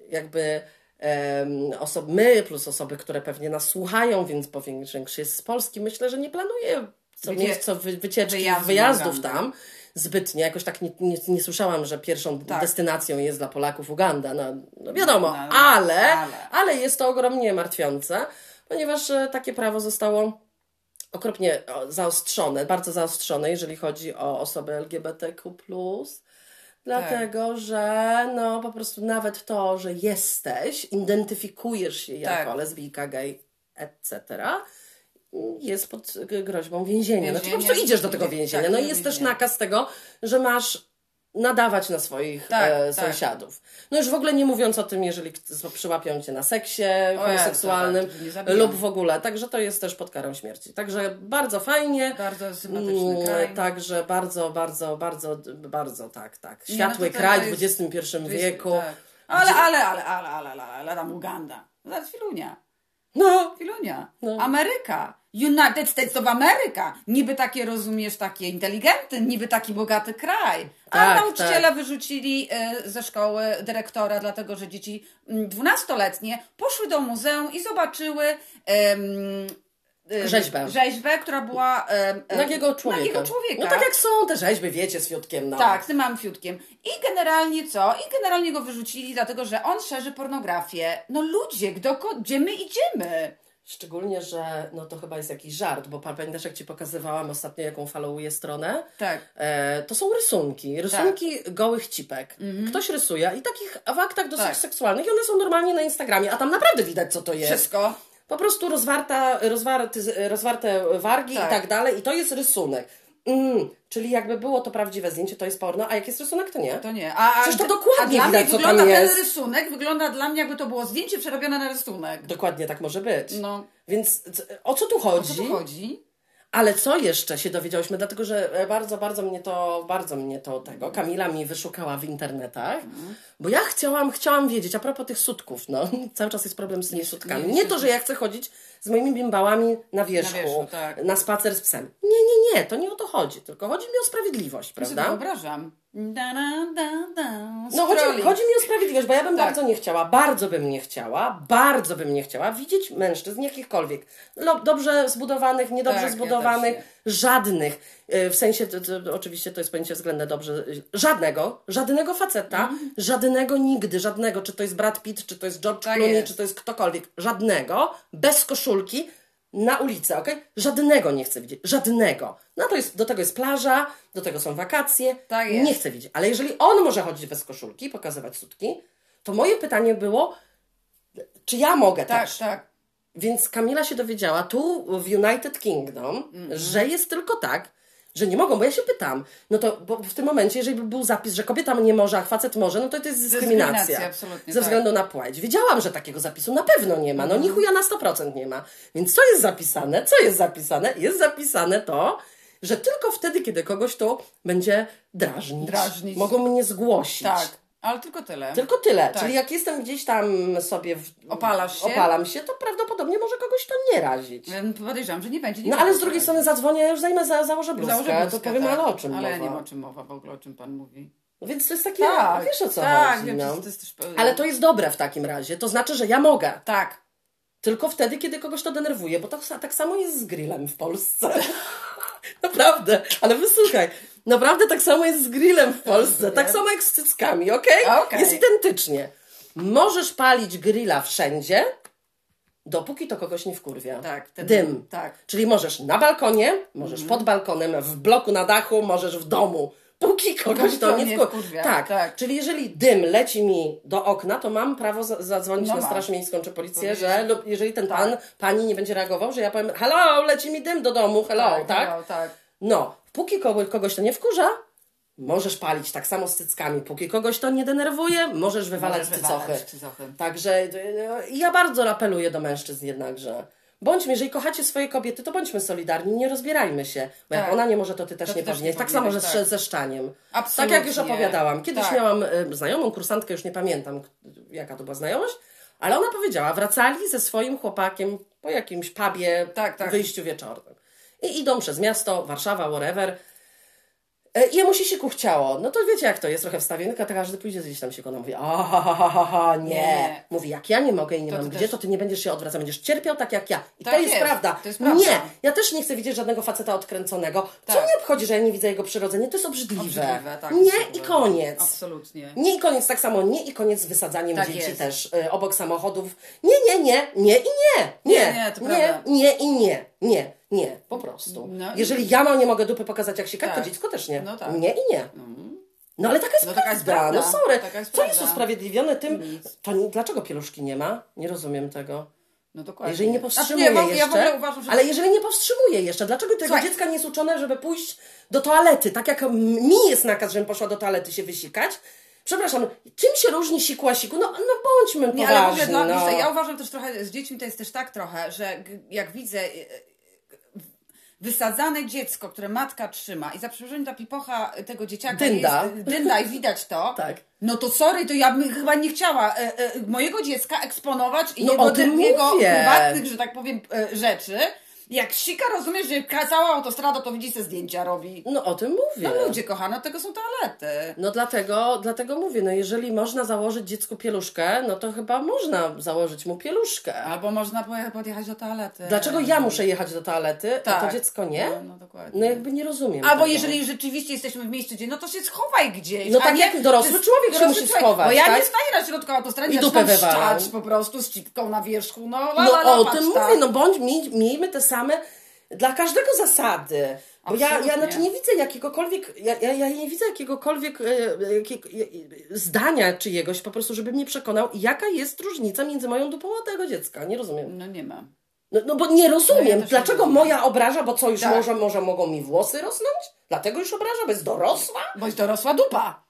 jakby em, osoby, my plus osoby, które pewnie nas słuchają, więc bo większość jest z Polski, myślę, że nie planuje co Wycie- miejsce wy, wycieczki, wyjazdu wyjazdów tam zbytnie. Jakoś tak nie, nie, nie słyszałam, że pierwszą Tak. destynacją jest dla Polaków Uganda. No, no wiadomo, No, ale, ale. ale jest to ogromnie martwiące, ponieważ e, takie prawo zostało okropnie zaostrzone, bardzo zaostrzone, jeżeli chodzi o osoby LGBTQ+. Dlatego, Tak. że no po prostu nawet to, że jesteś, identyfikujesz się jako Tak. lesbijka, gay, etc., jest pod groźbą więzienia. Znaczy po Więzienia. prostu idziesz do tego Tak, więzienia. No i jest też więzienia. nakaz tego, że masz nadawać na swoich Tak, e, tak. sąsiadów. No już w ogóle nie mówiąc o tym, jeżeli przyłapią cię na seksie homoseksualnym tak, nie zabiją. lub w ogóle. Także to jest też pod karą śmierci. Także bardzo fajnie. Bardzo sympatyczny Mm, kraj. Także bardzo, bardzo, bardzo, bardzo tak, tak. Światły no to- kraj w XXI wieku. tak. Ale, ale, ale, ale, ale, ale, ale tam Uganda. Zaraz chwilunia. No, Chwilunia. No. Ameryka. United States of America. Niby takie, rozumiesz, takie inteligentny, niby taki bogaty kraj. A Tak, nauczyciele wyrzucili e, ze szkoły dyrektora, dlatego że dzieci mm, dwunastoletnie poszły do muzeum i zobaczyły em, Rzeźbę. rzeźbę, która była em, nagiego człowieka. Nagiego człowieka. No tak jak są te rzeźby, wiecie, z fiutkiem. No. Tak, z tym małym fiutkiem. I generalnie co? I generalnie go wyrzucili, dlatego że on szerzy pornografię. No ludzie, gdzie my idziemy? Szczególnie, że no to chyba jest jakiś żart, bo pamiętasz jak Ci pokazywałam ostatnio, jaką followuję stronę? Tak. E, to są rysunki, rysunki gołych cipek. Ktoś rysuje i takich w aktach dosyć Tak. seksualnych i one są normalnie na Instagramie, a tam naprawdę widać co to jest. Wszystko. Po prostu rozwarta, rozwarty, rozwarte wargi Tak. i tak dalej i to jest rysunek. Mm, czyli jakby było to prawdziwe zdjęcie, to jest porno, a jak jest rysunek, to nie. To nie. A, a, Przecież to a dokładnie dla widać, co wygląda tam ten jest. rysunek, wygląda dla mnie jakby to było zdjęcie przerobione na rysunek. Dokładnie tak może być. No. Więc o co tu chodzi? O co tu chodzi? Ale co jeszcze się dowiedziałyśmy, dlatego że e, bardzo, bardzo mnie to, bardzo mnie to tego, Kamila mi wyszukała w internetach, bo ja chciałam, chciałam wiedzieć, a propos tych sutków, no, cały czas jest problem z tymi sutkami. Nie to, że ja chcę chodzić z moimi bimbałami na wierzchu, na, wierzchu, tak. spacer z psem. Nie, nie, nie, to nie o to chodzi, tylko chodzi mi o sprawiedliwość, Ja sobie prawda? wyobrażam. Da, da, da, da. No chodzi, chodzi mi o sprawiedliwość, bo ja bym Tak. bardzo nie chciała, bardzo bym nie chciała, bardzo bym nie chciała widzieć mężczyzn jakichkolwiek, dobrze zbudowanych, niedobrze Tak, ja zbudowanych, też żadnych, y, w sensie, to, to, oczywiście to jest pojęcie względne dobrze, y, żadnego, żadnego faceta, Mhm. żadnego nigdy, żadnego, czy to jest Brad Pitt, czy to jest George Tak Clooney, jest. czy to jest ktokolwiek, żadnego, bez koszulki, na ulicę, ok? Żadnego nie chcę widzieć, żadnego. No to jest, do tego jest plaża, do tego są wakacje. Tak. Nie chcę widzieć. Ale jeżeli on może chodzić bez koszulki, pokazywać sutki, to moje pytanie było, czy ja mogę Tak, też? tak. Więc Kamila się dowiedziała tu w United Kingdom, Mhm. że jest tylko tak, że nie mogą, bo ja się pytam, no to bo w tym momencie, jeżeli by był zapis, że kobieta nie może, a facet może, no to to jest dyskryminacja. Dyskryminacja, absolutnie, Ze tak. względu na płeć. Wiedziałam, że takiego zapisu na pewno nie ma, no Mhm. ni chuja na 100% nie ma. Więc co jest zapisane? Co jest zapisane? Jest zapisane to, że tylko wtedy, kiedy kogoś to będzie drażnić, Drażnić. mogą mnie zgłosić. Tak, ale tylko tyle. Tylko tyle. Tak. Czyli jak jestem gdzieś tam sobie w... Opalasz się? opalam się, to prawdopodobnie może kogoś to nie razić. Podejrzewam, że nie będzie. Nie No ale z drugiej strony zadzwonię, ja już zajmę, za, założę bluzkę, Założę bluzkę, to powiem, tak. ale o czym Ale ja mowa? nie wiem o czym mowa w ogóle, o czym Pan mówi. No Więc to jest takie, Tak, wiesz o co tak, chodzi, wiem, no. to też... Ale to jest dobre w takim razie, to znaczy, że ja mogę. Tak. Tylko wtedy, kiedy kogoś to denerwuje, bo to tak samo jest z grillem w Polsce. naprawdę, ale wysłuchaj. Naprawdę tak samo jest z grillem w Polsce. Tak samo jak z cyckami, okej? Okej. Jest identycznie. Możesz palić grilla wszędzie, dopóki to kogoś nie wkurwia. Tak, ten Dym. tak. Czyli możesz na balkonie, możesz pod balkonem, w bloku na dachu, możesz w domu. Póki kogoś to nie, wkur... wkurwia, Tak. tak. Czyli jeżeli dym leci mi do okna, to mam prawo za- zadzwonić No na. Straż Miejską czy policję, że lub jeżeli ten Tak. pan, pani nie będzie reagował, że ja powiem hello, leci mi dym do domu, hello, tak? hello, tak. No, póki kogoś, to nie wkurza, możesz palić tak samo z cyckami. Póki kogoś to nie denerwuje, możesz wywalać Możesz cycochy. wywalać cycochy. Także y, ja bardzo apeluję do mężczyzn jednakże. Bądźmy, jeżeli kochacie swoje kobiety, to bądźmy solidarni, nie rozbierajmy się. Bo jak Tak. ona nie może, to ty też To nie powinieneś. nie Tak samo powinieneś, ze, tak. ze szczaniem. Absolutnie. Tak jak już opowiadałam. Kiedyś Tak. miałam y, znajomą kursantkę, już nie pamiętam jaka to była znajomość, ale ona powiedziała, wracali ze swoim chłopakiem po jakimś pubie, Tak, tak. wyjściu wieczornym. I idą przez miasto, Warszawa, whatever. E, I jemu się siku chciało. No to wiecie jak to jest, trochę wstawienka, to każdy pójdzie gdzieś tam się ona mówi, ha, nie. Nie. Mówi, jak ja nie mogę i nie To mam gdzie, też- to ty nie będziesz się odwracał, będziesz cierpiał tak jak ja. I Tak to jest, jest, prawda. to jest prawda. Nie, ja też nie chcę widzieć żadnego faceta odkręconego. Co Tak. mnie obchodzi, że ja nie widzę jego przyrodzenia? To jest obrzydliwe. Obrzydliwe, tak, nie obrzydliwe. i koniec. Absolutnie. Nie i koniec, tak samo nie i koniec z wysadzaniem Tak dzieci jest. też y, obok samochodów. Nie, nie, nie, nie i nie. Nie, Nie, nie, nie, nie i nie. Nie, nie, po prostu. No Jeżeli ja mam, nie mogę dupy pokazać jak to Tak. dziecko też nie. No tak. Nie i nie. No ale taka jest No taka jest prawda. prawda. No sorry. Taka jest Co jest prawda. usprawiedliwione tym? Nic. To nie, dlaczego pieluszki nie ma? Nie rozumiem tego. No dokładnie. Jeżeli nie Znaczy, powstrzymuje nie, w ogóle- jeszcze, Ja uważam, że... ale jeżeli nie powstrzymuje jeszcze, dlaczego tego Słuchaj. dziecka nie jest uczone, żeby pójść do toalety, tak jak mi jest nakaz, żebym poszła do toalety się wysikać? Przepraszam, czym się różni sikła siku? No, no bądźmy Nie, ale poważni, ogóle dla, no. co, ja uważam też trochę, z dziećmi to jest też tak trochę, że jak widzę wysadzane dziecko, które matka trzyma i za przeproszeniem ta pipocha tego dzieciaka Dynda. jest dynda i widać to, Tak. no to sorry, to ja bym chyba nie chciała e, e, mojego dziecka eksponować i No jego, jego prywatnych, że tak powiem, e, rzeczy. Jak sika, rozumiesz, że cała autostrada to widzi, se zdjęcia robi. No o tym mówię. No ludzie kochane, od tego są toalety. No dlatego, dlatego mówię, no jeżeli można założyć dziecku pieluszkę, no to chyba można założyć mu pieluszkę. Albo można podjechać do toalety. Dlaczego ja muszę jechać do toalety, a Tak. to dziecko nie? No, no dokładnie. No jakby nie rozumiem Albo tego. jeżeli rzeczywiście jesteśmy w miejscu gdzie, no to się schowaj gdzieś. No a tak nie- jak dorosły człowiek się dorosły musi człowiek. schować, Bo ja tak? nie staję na środku autostrady, I dupę szczać po prostu z cipką na wierzchu. No, la, No la, la, o patrz, tym tak. mówię, no bądź, miej, miejmy te same dla każdego zasady. Bo ja, ja znaczy nie widzę jakiegokolwiek, ja, ja, ja nie widzę jakiegokolwiek e, jakie, e, zdania czyjegoś po prostu, żeby mnie przekonał, jaka jest różnica między moją dupą a tego dziecka. Nie rozumiem. No nie ma. No, no bo nie rozumiem, No ja dlaczego rozumiem. moja obraża, bo co już Tak. może, może mogą mi włosy rosnąć? Dlatego już obraża, bo jest dorosła? Bo jest dorosła dupa.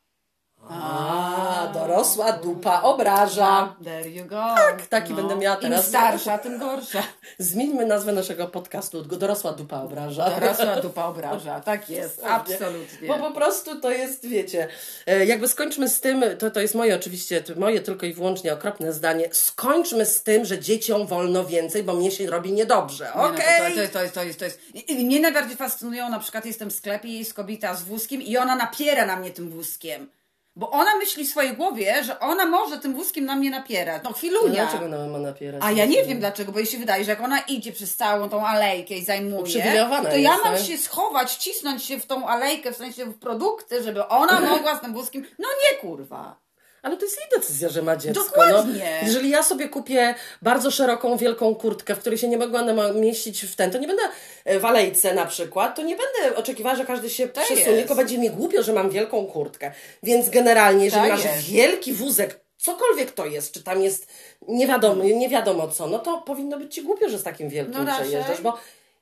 A, dorosła dupa obraża. There you go. Tak, taki będę miała teraz. Im starsza, tym gorsza. Zmieńmy nazwę naszego podcastu. Dorosła dupa obraża. Dorosła dupa obraża. Tak jest, absolutnie. Bo po prostu to jest, wiecie, e, jakby skończmy z tym, to, to jest moje oczywiście, to moje tylko i wyłącznie okropne zdanie, skończmy z tym, że dzieciom wolno więcej, bo mnie się robi niedobrze, Nie, no, okej? to, to, to, jest, to jest, to jest. I, i mnie najbardziej fascynują, na przykład jestem w sklepie i jest kobieta z wózkiem i ona napiera na mnie tym wózkiem. Bo ona myśli w swojej głowie, że ona może tym wózkiem na mnie napierać. No No chwilunia. Dlaczego ona ma napierać? A ja nie wiem dlaczego, bo jej się wydaje, że jak ona idzie przez całą tą alejkę i zajmuje, Uprzywilejowana to ja jest, mam tak? się schować, wcisnąć się w tą alejkę, w sensie w produkty, żeby ona mogła z tym wózkiem. No nie kurwa. Ale to jest jej decyzja, że ma dziecko. Dokładnie. No, jeżeli ja sobie kupię bardzo szeroką, wielką kurtkę, w której się nie mogła nam- mieścić w ten, to nie będę e, w alejce na przykład, to nie będę oczekiwała, że każdy się przesunie, jest. tylko będzie mi głupio, że mam wielką kurtkę. Więc generalnie, jeżeli Tak masz jest. wielki wózek, cokolwiek to jest, czy tam jest nie wiadomo, nie wiadomo co, no to powinno być ci głupio, że z takim wielkim No przejeżdżasz, bo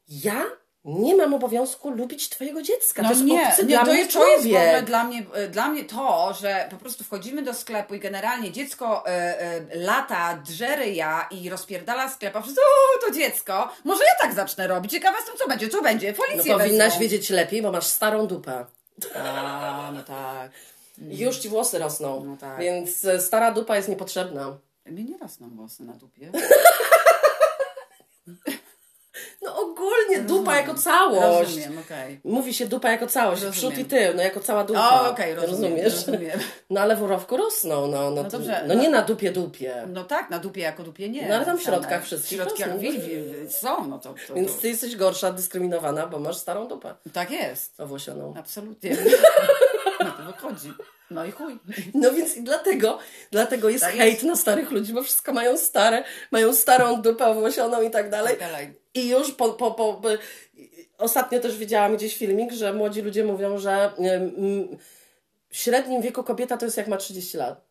ja nie mam obowiązku lubić twojego dziecka. No to jest nie, nie to, mnie jest, to jest w ogóle dla mnie, e, dla mnie to, że po prostu wchodzimy do sklepu i generalnie dziecko e, e, lata, drze ryja i rozpierdala sklep, a wszyscy, o, to dziecko, może ja tak zacznę robić, ciekawa jestem co będzie, co będzie, No policję powinnaś wezmą. wiedzieć lepiej, bo masz starą dupę. A, no tak. Już ci włosy rosną. No tak. Więc stara dupa jest niepotrzebna. Mi nie rosną włosy na dupie. No ogólnie dupa jako całość. Rozumiem, okej. Mówi się dupa jako całość, Rozumiem. przód i tył, no jako cała dupa. O, okej, rozumiem, Rozumiesz? rozumiem. No ale w urowku rosną, no. No, No to- dobrze, no no- nie na dupie dupie. No tak, na dupie jako dupie nie. No, ale tam w środkach wszystkich W środkach rosną. wi- wi- są, no to, to, Więc to. ty jesteś gorsza, dyskryminowana, bo masz starą dupę Tak jest. owłosioną. Absolutnie. Wychodzi. No i chuj. No więc i dlatego, dlatego jest Tak hejt jest. na starych ludzi, bo wszystko mają stare, mają starą dupę owłosioną i tak dalej. Tak dalej. I już po, po, po, ostatnio też widziałam gdzieś filmik, że młodzi ludzie mówią, że w średnim wieku kobieta to jest jak ma 30 lat.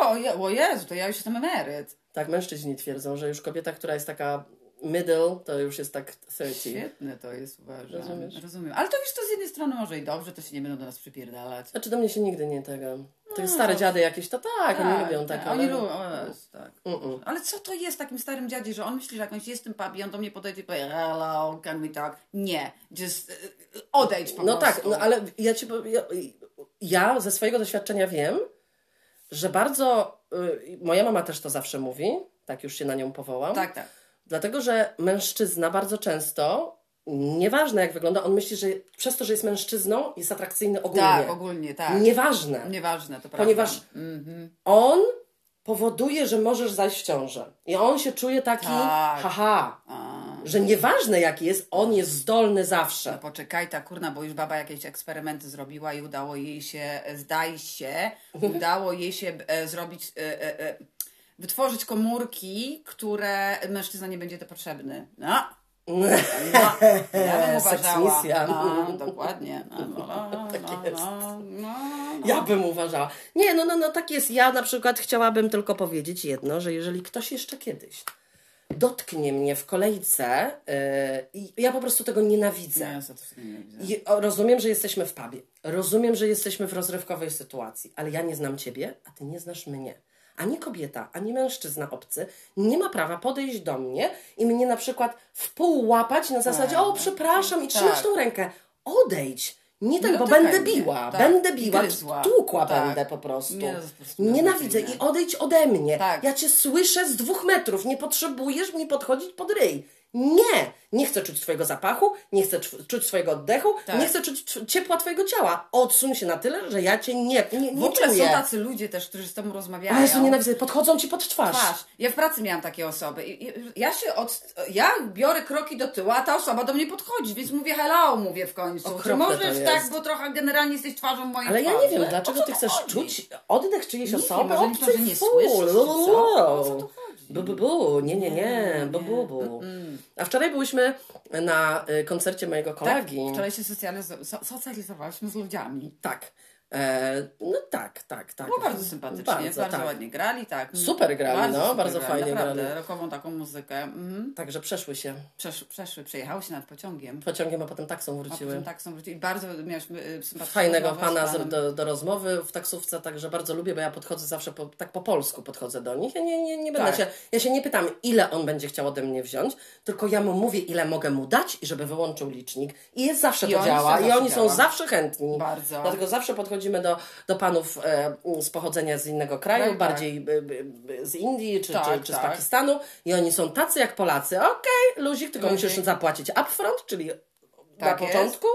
O, je, o Jezu, to ja już jestem emeryt. Tak, mężczyźni twierdzą, że już kobieta, która jest taka middle, to już jest tak 30. Świetne to jest, uważam. Rozumiesz? Rozumiem. Ale to wiesz, to z jednej strony może i dobrze, to się nie będą do nas przypierdalać. Znaczy do mnie się nigdy nie tego. Te stare dziady jakieś, to tak, oni lubią tak. Oni ale- lubią, o Jezu, tak. Mm-mm. Ale co to jest takim starym dziadzie, że on myśli, że jakąś jest tym pubie, on do mnie podejdzie i powie hello, can we talk? Nie, just y, odejdź po No prostu. tak, no ale ja ci powiem, ja, ja ze swojego doświadczenia wiem, że bardzo, y, moja mama też to zawsze mówi, tak już się na nią powołam, Tak, tak. Dlatego, że mężczyzna bardzo często, nieważne jak wygląda, on myśli, że przez to, że jest mężczyzną, jest atrakcyjny ogólnie. Tak, ogólnie, tak. Nieważne. Nieważne, to prawda. Ponieważ Mhm. on powoduje, że możesz zajść w ciążę. I on się czuje taki, Tak. haha, A, że nieważne jaki jest, on jest zdolny zawsze. no poczekaj, ta kurna, bo już baba jakieś eksperymenty zrobiła i udało jej się, zdaje się, udało jej się e, zrobić, e, e, e, wytworzyć komórki, które mężczyzna nie będzie to potrzebny. No. No, ja bym uważała. No, dokładnie. No, no, no, Tak no, jest. no, no. Ja bym uważała. Nie, no, no, no, tak jest. Ja na przykład chciałabym tylko powiedzieć jedno, że jeżeli ktoś jeszcze kiedyś dotknie mnie w kolejce, yy, i ja po prostu tego nienawidzę. Nie, ja to wszystko nie widzę. I, o, rozumiem, że jesteśmy w pubie. Rozumiem, że jesteśmy w rozrywkowej sytuacji, ale ja nie znam ciebie, a ty nie znasz mnie. Ani kobieta, ani mężczyzna obcy nie ma prawa podejść do mnie i mnie na przykład w pół łapać na zasadzie, o przepraszam, i trzymać Tak. tą rękę. Odejdź. Nie tak, Nie bo dotykaj będę biła, Tak. będę biła, Gryzła. tłukła Tak. będę po prostu. Nie, Nienawidzę i odejdź ode mnie. Tak. Ja cię słyszę z dwóch metrów, nie potrzebujesz mi podchodzić pod ryj. Nie! Nie chcę czuć twojego zapachu, nie chcę czu- czuć twojego oddechu, Tak. nie chcę czuć ciepła twojego ciała. Odsuń się na tyle, że ja cię nie, nie, nie W ogóle czuję. są tacy ludzie też, którzy z tobą rozmawiają. A Jezu, nienawidzę. Podchodzą ci pod twarz. Twarz. Ja w pracy miałam takie osoby. Ja się od. Ja biorę kroki do tyłu, a ta osoba do mnie podchodzi, więc mówię hello, mówię w końcu. Czy Okropne to możesz tak, bo trochę generalnie jesteś twarzą mojej Ale ja twarzy. nie wiem, dlaczego ty to chcesz chodzi? czuć oddech czyjejś Nie osoby? może myślą, Obcy że nie co? O co tu chodzi? Bu, bu, bu. Nie, nie, nie. Bu, bu, bu. A wczoraj byłyśmy na y, koncercie mojego Tak, kolegi. wczoraj się socjaliz- so, socjalizowaliśmy z ludziami. Tak. E, no tak, tak, tak. Bardzo sympatycznie, bardzo, tak. ładnie grali, tak. Super grali, no, bardzo grali, fajnie naprawdę, grali. Rokową taką muzykę. Mhm. Także przeszły się Przesz, przeszły, przejechały się nad pociągiem. pociągiem, a potem taksą A wróciły. potem tak są wrócili. Bardzo mieliśmy y, sympatyczną Fajnego pana do, do rozmowy w taksówce, także bardzo lubię, bo ja podchodzę zawsze po, tak po polsku podchodzę do nich. Ja nie, nie, nie będę Tak. się, ja się nie pytam, ile on będzie chciał ode mnie wziąć, tylko ja mu mówię, ile mogę mu dać i żeby wyłączył licznik. I jest zawsze I to działa. są I oni są działa. zawsze chętni. Bardzo. Dlatego zawsze podchodzimy do, do panów e, z pochodzenia z innego kraju, Tak, tak. bardziej b, z Indii czy, Tak, czy, czy z tak. Pakistanu. I oni są tacy jak Polacy. Okej, luzik, tylko Luzik. musisz zapłacić upfront, czyli Tak na jest. początku.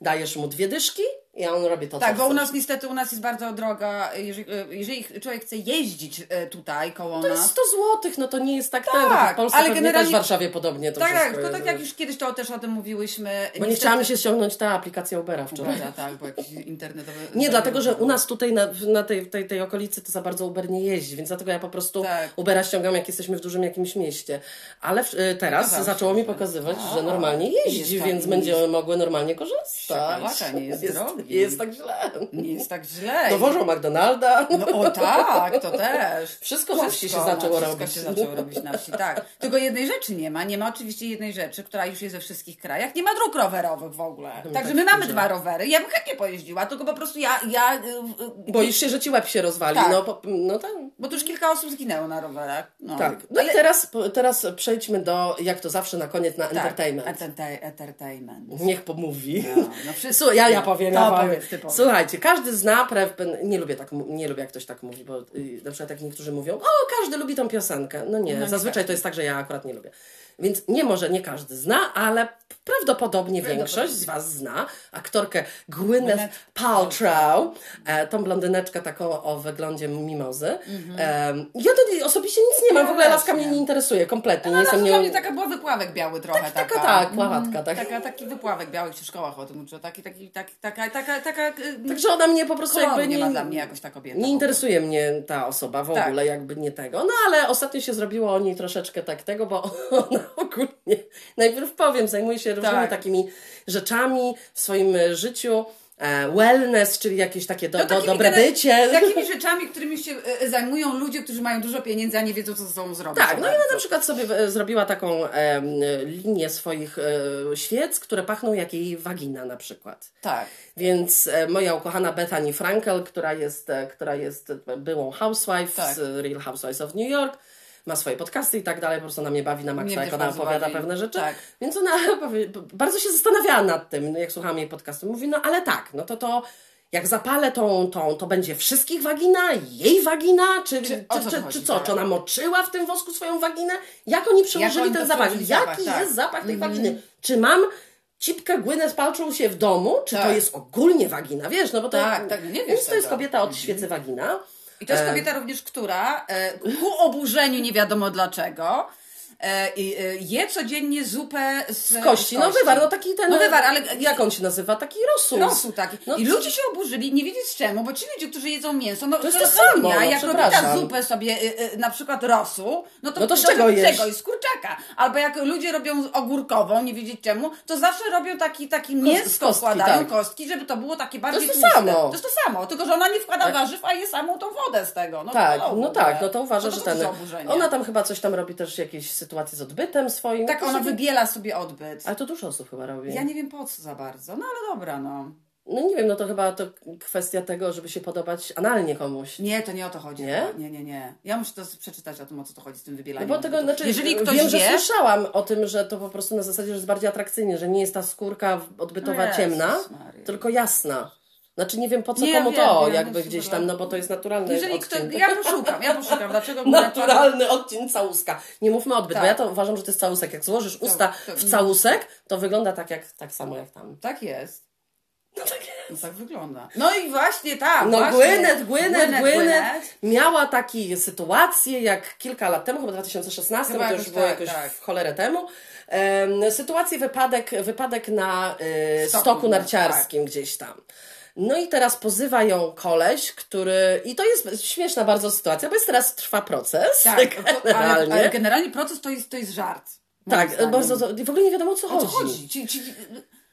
Dajesz mu dwie dyszki i on robi to, Tak, bo u nas niestety u nas jest bardzo droga. Jeżeli, jeżeli człowiek chce jeździć e, tutaj koło To nas. jest 100 złotych, no to nie jest tak, ten, Tak, w Polsce ale generalnie- też w Warszawie podobnie to tak, tak, tylko jest. tak jak już kiedyś to też o tym mówiłyśmy. Bo nie chciałam się ściągnąć ta aplikacja Ubera wczoraj. Uwaga, tak, bo jakiś internetowy. Nie, dlatego, że u nas tutaj na, na tej, tej, tej okolicy to za bardzo Uber nie jeździ, więc dlatego ja po prostu Tak. Ubera ściągam, jak jesteśmy w dużym jakimś mieście. Ale w, y, teraz Pokazało zaczęło mi pokazywać, że normalnie jest jeździ, tak, więc nie będziemy mogły normalnie korzystać. Szkoda, nie jest drogi. Nie jest tak źle. Nie jest tak źle. Dowożą McDonalda. No o tak, to też. Wszystko na wsi się Wszystko, zaczęło no, robić. Wszystko się zaczęło robić na wsi, tak. Tylko jednej rzeczy nie ma. Nie ma oczywiście jednej rzeczy, która już jest we wszystkich krajach. Nie ma dróg rowerowych w ogóle. Także tak my mamy dwa rowery. Ja bym chętnie pojeździła, tylko po prostu ja, ja y, y, Boisz się, że ci łeb się rozwali. Tak. No, po, no tak. bo tu już kilka osób zginęło na rowerach. No. Tak. No i teraz, teraz przejdźmy do, jak to zawsze na koniec, na tak. entertainment. Entertain- entertainment. Niech pomówi. No, no Słuchaj, ja, ja powiem, To Słuchajcie, każdy zna, pre... nie lubię tak, nie lubię jak ktoś tak mówi, bo y, na przykład jak niektórzy mówią, o, każdy lubi tą piosenkę. No nie, No zazwyczaj każdy. to jest tak, że ja akurat nie lubię. Więc nie może nie każdy zna, ale prawdopodobnie większość z Was zna aktorkę Gwyneth Paltrow, e, tą blondyneczkę taką o wyglądzie mimozy. Em, ja do niej osobiście nic nie mam, w ogóle laska mnie nie. nie interesuje kompletnie. nie No, jestem dla nią... mnie taka była wypławek biały trochę. Taka, taka, taka, tak, Mm, pławatka, tak. Taka, taki wypławek biały w szkołach o tym uczą. Taki, taki, taki, taka, taka, taka, y, Także ona mnie po prostu jakby nie ma dla mnie jakoś ta kobieta. Nie interesuje mnie ta osoba w Tak. ogóle, jakby nie tego. No ale ostatnio się zrobiło o niej troszeczkę tak tego, bo ona ogólnie, najpierw powiem, zajmuje się różnymi Tak. takimi rzeczami w swoim życiu. E, wellness, czyli jakieś takie do, No, do, dobre gener- bycie. Takimi rzeczami, którymi się y, zajmują ludzie, którzy mają dużo pieniędzy, a nie wiedzą, co ze sobą zrobić. Tak, no i ona na przykład sobie e, zrobiła taką em, linię swoich e, świec, które pachną jak jej wagina na przykład. Tak. Więc e, moja ukochana Bethany Frankel, która jest, e, która jest e, byłą housewife Tak. z Real Housewives of New York, ma swoje podcasty i tak dalej, po prostu ona mnie bawi na maksa, Mnie jak ona opowiada bawi. pewne rzeczy. Tak. Więc ona bardzo się zastanawiała nad tym, jak słuchałam jej podcastu. Mówi, no ale tak, no to to jak zapalę tą, tą, to będzie wszystkich wagina, jej wagina, czy, czy, czy, co czy, to chodzi, co? tak. Czy ona moczyła w tym wosku swoją waginę? Jak oni przełożyli oni ten to zapach? Jaki zapach, tak. jest zapach tej waginy? Czy mam cipkę Gwyneth Paltrow się w domu, czy to Tak. jest ogólnie wagina? Wiesz, no bo to, Tak, tak, no nie wiesz więc to jest kobieta od świecy wagina. I to jest kobieta również, która e, ku oburzeniu nie wiadomo dlaczego e, e, je codziennie zupę z, Z kości, no wywar, no taki ten... No wywar, ale- Jak on się nazywa? Taki rosół. Rosół taki. No I to- ludzie się oburzyli, nie wiedzieć z czemu, bo ci ludzie, którzy jedzą mięso, no To jest to to samo, no, jak robi zupę sobie, na przykład rosół, no to, No to z to czego? I z kurczaka. Albo jak ludzie robią ogórkową, nie wiedzieć czemu, to zawsze robią taki, taki mięsko kostki, składają, tak. kostki, żeby to było takie bardziej jest to tłuste. samo. To jest to samo, tylko że ona nie wkłada warzyw, a je samą tą wodę z tego. No, Tak, to no tak, no to uważa, No że to ten. za oburzenie. Ona tam chyba coś tam robi też jakieś sytuacje z odbytem swoim. Tak, To ona sobie- wybiela sobie odbyt. Ale to dużo osób chyba robi. Ja nie wiem po co za bardzo, no ale dobra, no. No nie wiem, no to chyba to kwestia tego, żeby się podobać analnie komuś. Nie, to nie o to chodzi. Nie? Nie, nie, nie. Ja muszę to przeczytać o tym, o co to chodzi z tym No wybielaniem. bo tego, znaczy, Jeżeli ktoś wiem, że wie, słyszałam o tym, że to po prostu na zasadzie, że jest bardziej atrakcyjnie, że nie jest ta skórka odbytowa O Jezus ciemna, Maria. tylko jasna. Znaczy nie wiem po co Nie, komu wiem, to, wiem, jakby gdzieś tam, no bo to jest naturalny jeżeli kto, odcień. ja poszukam, ja poszukam, dlaczego Naturalny odcień całuska. Nie mówmy odbyt, Tak. bo ja to uważam, że to jest całusek. Jak złożysz usta to- w całusek, to wygląda tak, jak, tak samo jak tam. Tak jest. No tak jest. No tak wygląda. No i właśnie tak. No właśnie. Gwyneth, Gwyneth, Gwyneth, miała takie sytuacje jak kilka lat temu, chyba w 2016, Chyba to już było tak, jakoś tak. w cholerę temu. Em, sytuację, wypadek, wypadek na y, Stoku, no, narciarskim gdzieś tam. No i teraz pozywa ją koleś, który... I to jest śmieszna bardzo sytuacja, bo jest teraz trwa proces. Tak, to, ale, generalnie. ale generalnie proces to jest, to jest żart. tak, bardzo, w ogóle nie wiadomo o co O co chodzi. chodzi? Ci, ci,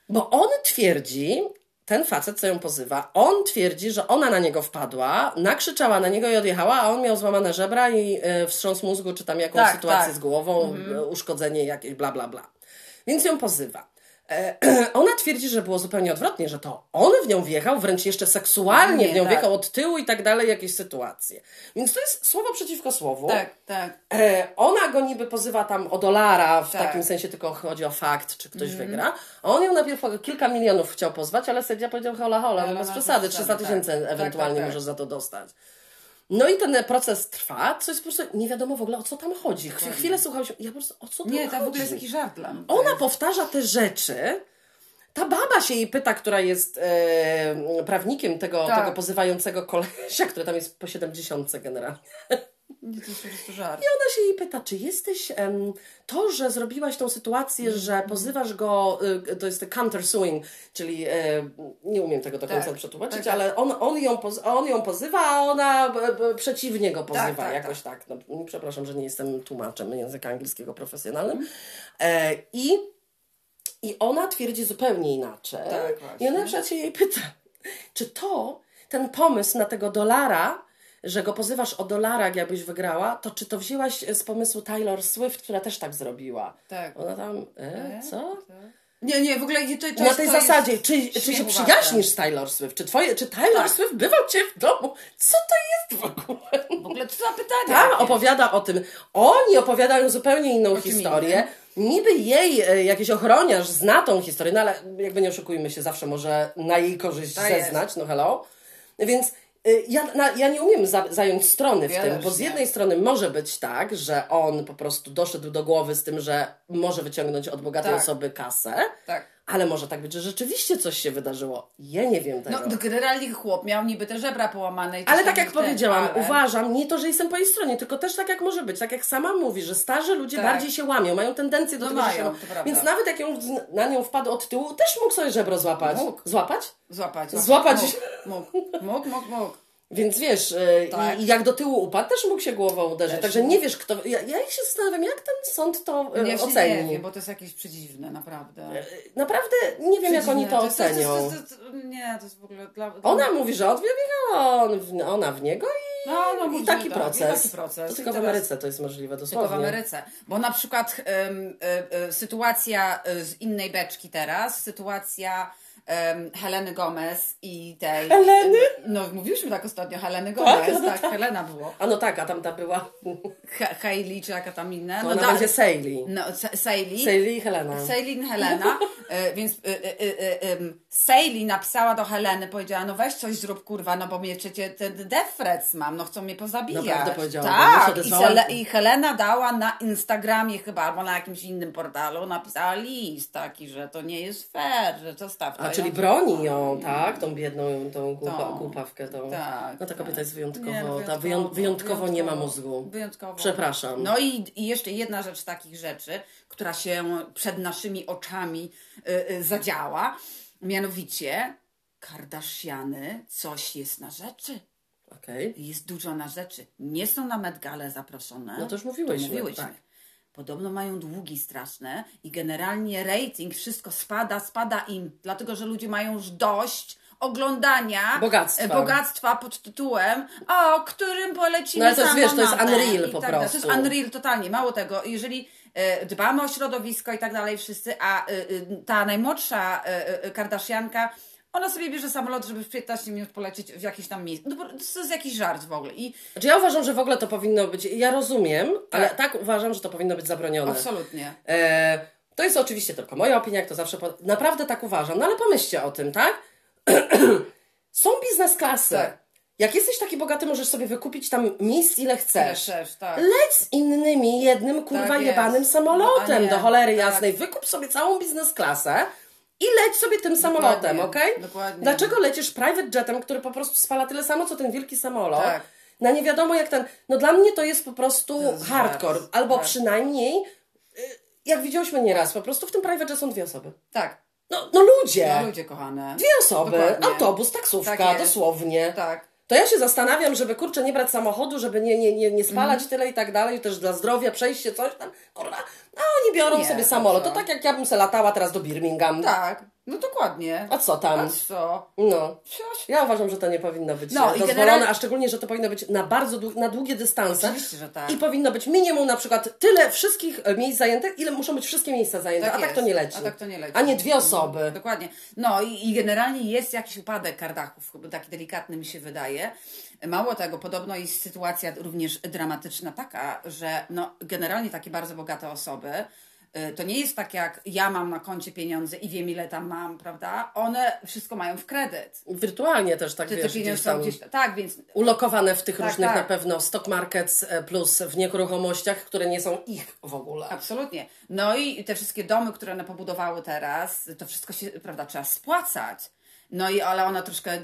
Bo on twierdzi, ten facet, co ją pozywa, on twierdzi, że ona na niego wpadła, nakrzyczała na niego i odjechała, a on miał złamane żebra i y, wstrząs mózgu, czy tam jakąś Tak, sytuację tak. z głową, y, uszkodzenie jakieś, bla, bla, bla. Więc ją pozywa. E, ona twierdzi, że było zupełnie odwrotnie, że to on w nią wjechał, wręcz jeszcze seksualnie Nie, w nią tak. wjechał od tyłu i tak dalej, jakieś sytuacje. Więc to jest słowo przeciwko słowu. Tak, tak. E, ona go niby pozywa tam o dolara, w Tak. takim sensie tylko chodzi o fakt, czy ktoś wygra. A on ją najpierw kilka milionów chciał pozwać, ale sędzia powiedział hola hola, no bez no, przesady, bez 300 przesady, tysięcy tak. ewentualnie Tak, tak, tak. możesz za to dostać. No i ten proces trwa, co jest po prostu, nie wiadomo w ogóle o co tam chodzi. Chw- Chwilę słuchał się, ja po prostu, o co tam Nie, chodzi? to w ogóle jest jakiś żart dla mnie. Ona powtarza te rzeczy. Ta baba się jej pyta, która jest e, prawnikiem tego, Tak. tego pozywającego kolesia, który tam jest po 70 generalnie. Nie, to jest po prostu żart. I ona się jej pyta, czy jesteś em, to, że zrobiłaś tą sytuację, że pozywasz go, y, to jest countersuing, czyli e, nie umiem tego do końca Tak, przetłumaczyć, tak, ale on, on, ją on ją pozywa, a ona e, e, przeciwnie go pozywa, tak, jakoś tak. No, przepraszam, że nie jestem tłumaczem języka angielskiego profesjonalnym. E, I i ona twierdzi zupełnie inaczej. Tak, właśnie. I ona na przykład się jej pyta, czy to, ten pomysł na tego dolara, że go pozywasz o dolarach, jakbyś wygrała, to czy to wzięłaś z pomysłu Taylor Swift, która też tak zrobiła? Tak. Ona tam, e, co? Nie, nie, w ogóle to, to Na jest, tej to jest zasadzie, czy, czy się przyjaźnisz z Taylor Swift? Czy, twoje, czy Taylor Tak. Swift bywał cię w domu? Co to jest w ogóle? W ogóle co za pytanie? Tam jakieś? opowiada o tym. Oni opowiadają zupełnie inną czym historię. Niby jej e, jakiś ochroniarz zna tą historię, no ale jakby nie oszukujmy się, zawsze może na jej korzyść Tak jest. zeznać, no hello. Więc e, ja, na, ja nie umiem za, zająć strony w Ja tym, bo z nie. jednej strony może być tak, że on po prostu doszedł do głowy z tym, że może wyciągnąć od bogatej Tak. osoby kasę, Tak. Ale może tak być, że rzeczywiście coś się wydarzyło. Ja nie wiem tego. No, generalnie chłop miał niby te żebra połamane. I Ale tak jak powiedziałam, ale- uważam, nie to, że jestem po jej stronie, tylko też tak jak może być, tak jak sama mówi, że starzy ludzie Tak. bardziej się łamią, mają tendencję do No tego, mają, się to. Więc nawet jak ją, na nią wpadł od tyłu, też mógł sobie żebro złapać. Mógł. Złapać? Złapać. Złapać. Mógł, mógł, mógł, mógł. mógł. Więc wiesz, yy, Tak. i, i jak do tyłu upadł, też mógł się głową uderzyć. Też Także nie wiesz, kto. Ja, ja się zastanawiam, jak ten sąd to Ja się oceni. nie wiem, bo to jest jakieś przedziwne, naprawdę. Naprawdę nie wiem, jak oni to jest- ocenią. to to Nie, to jest w ogóle dla... dla Ona mówi, że on wbiegła, on w, ona w niego i, No, no, i taki tak, proces. i taki proces. To tylko w teraz- Ameryce to jest możliwe, Tylko dosłownie. w Ameryce. Bo na przykład e, e, sytuacja e, z innej beczki teraz, sytuacja em, Heleny Gomez i tej... Heleny? No, mówiliśmy tak ostatnio, Heleny Gomez, no tak, Helena było. A no tak, a tam ta była. Hailey, czy jaka tam inna. To No, ona będzie Sailey. No. Sailey i Helena. Sejlin Helena, e, więc e, e, em, Sejli napisała do Heleny, powiedziała, no weź coś zrób, kurwa, no bo mnie przecież ten threats mam, no chcą mnie pozabijać. Naprawdę powiedziała, Tak, i. Sele, i Helena dała na Instagramie chyba, albo na jakimś innym portalu, napisała list taki, że to nie jest fair, że to staw. A czyli broni ją, tak? Tą biedną, tą głupa, Tą. głupawkę. Tą. Tak, no ta kobieta tak. jest wyjątkowo, Nie, no, ta wyją, wyjątkowo, nie ma mózgu. Wyjątkowo. Przepraszam. No i, i jeszcze jedna rzecz takich rzeczy, która się przed naszymi oczami y, y, zadziała, mianowicie Kardashiany coś jest na rzeczy. Okej. Jest dużo na rzeczy. Nie są na Met Galę zaproszone. No to już mówiłyśmy, mówiłyśmy. tak. Podobno mają długi straszne i generalnie rating, wszystko spada, spada im, dlatego że ludzie mają już dość oglądania Bogactwa. e, bogactwa pod tytułem o którym polecimy No ale to jest, wiesz, to jest unreal po tak prostu. To jest unreal totalnie. Mało tego, jeżeli e, dbamy o środowisko i tak dalej wszyscy, a e, ta najmłodsza Kardashianka ona sobie bierze samolot, żeby w 15 minut polecieć w jakieś tam miejsce. No, to jest jakiś żart w ogóle. I Znaczy ja uważam, że w ogóle to powinno być, ja rozumiem, ale tak uważam, że to powinno być zabronione. absolutnie. E, to jest oczywiście tylko moja opinia, jak to zawsze. Po... Naprawdę tak uważam, no ale pomyślcie o tym, tak? Są biznes klasy. Tak. Jak jesteś taki bogaty, możesz sobie wykupić tam miejsc ile chcesz. Chcesz, tak. Leć z innymi jednym kurwa Tak jebanym No, samolotem nie, do cholery tak. jasnej. Wykup sobie całą biznes klasę i leć sobie tym samolotem, okej? dokładnie. Dlaczego lecisz private jetem, który po prostu spala tyle samo, co ten wielki samolot? Tak. Na nie wiadomo jak ten. No dla mnie to jest po prostu jest hardcore. Albo tak. przynajmniej, y, jak widziałyśmy nieraz, po prostu w tym private jet są dwie osoby. Tak. No, no ludzie! No, ludzie kochane. Dwie osoby, Dokładnie. autobus, taksówka, Tak dosłownie. Tak. To ja się zastanawiam, żeby kurczę nie brać samochodu, żeby nie, nie, nie, nie spalać Mhm. tyle i tak dalej, też dla zdrowia, przejście, coś tam, kurwa. A oni biorą Nie, sobie to samolot. To co? tak jak ja bym se latała teraz do Birmingham. Tak. No dokładnie. A co tam? A co? No. Ja uważam, że to nie powinno być No, no, i dozwolone, generalnie- a szczególnie, że to powinno być na bardzo dłu- na długie dystanse. Oczywiście, że tak. I powinno być minimum na przykład tyle wszystkich e, miejsc zajętych, ile muszą być wszystkie miejsca zajęte, a tak to nie leci. A tak to nie leci. A nie dwie osoby. Dokładnie. No i, i generalnie jest jakiś upadek kardachów, taki delikatny mi się wydaje. Mało tego, podobno jest sytuacja również dramatyczna taka, że no, generalnie takie bardzo bogate osoby, y, to nie jest tak jak ja mam na koncie pieniądze i wiem ile tam mam, prawda? One wszystko mają w kredyt. Wirtualnie też tak te wiesz, gdzieś są tam gdzieś... Tak, więc ulokowane w tych Tak, różnych tak. na pewno stock markets e, plus w nieruchomościach, które nie są ich w ogóle. Absolutnie. No i te wszystkie domy, które one pobudowały teraz, to wszystko się, prawda, trzeba spłacać. No i ale one troszkę y,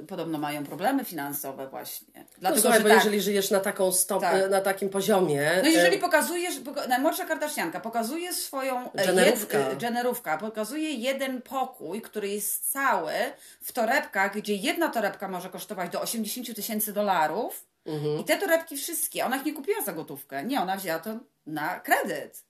y, podobno mają problemy finansowe właśnie. No, Dlatego, słuchaj, że bo tak, jeżeli żyjesz na taką stop, Tak. na takim poziomie. No jeżeli pokazujesz, poka- najmłodsza Kardashianka pokazuje swoją Dżenerówka. Jed, e, dżenerówka, pokazuje jeden pokój, który jest cały w torebkach, gdzie jedna torebka może kosztować do 80 000 tysięcy dolarów Mhm. i te torebki wszystkie, ona ich nie kupiła za gotówkę, nie, ona wzięła to na kredyt.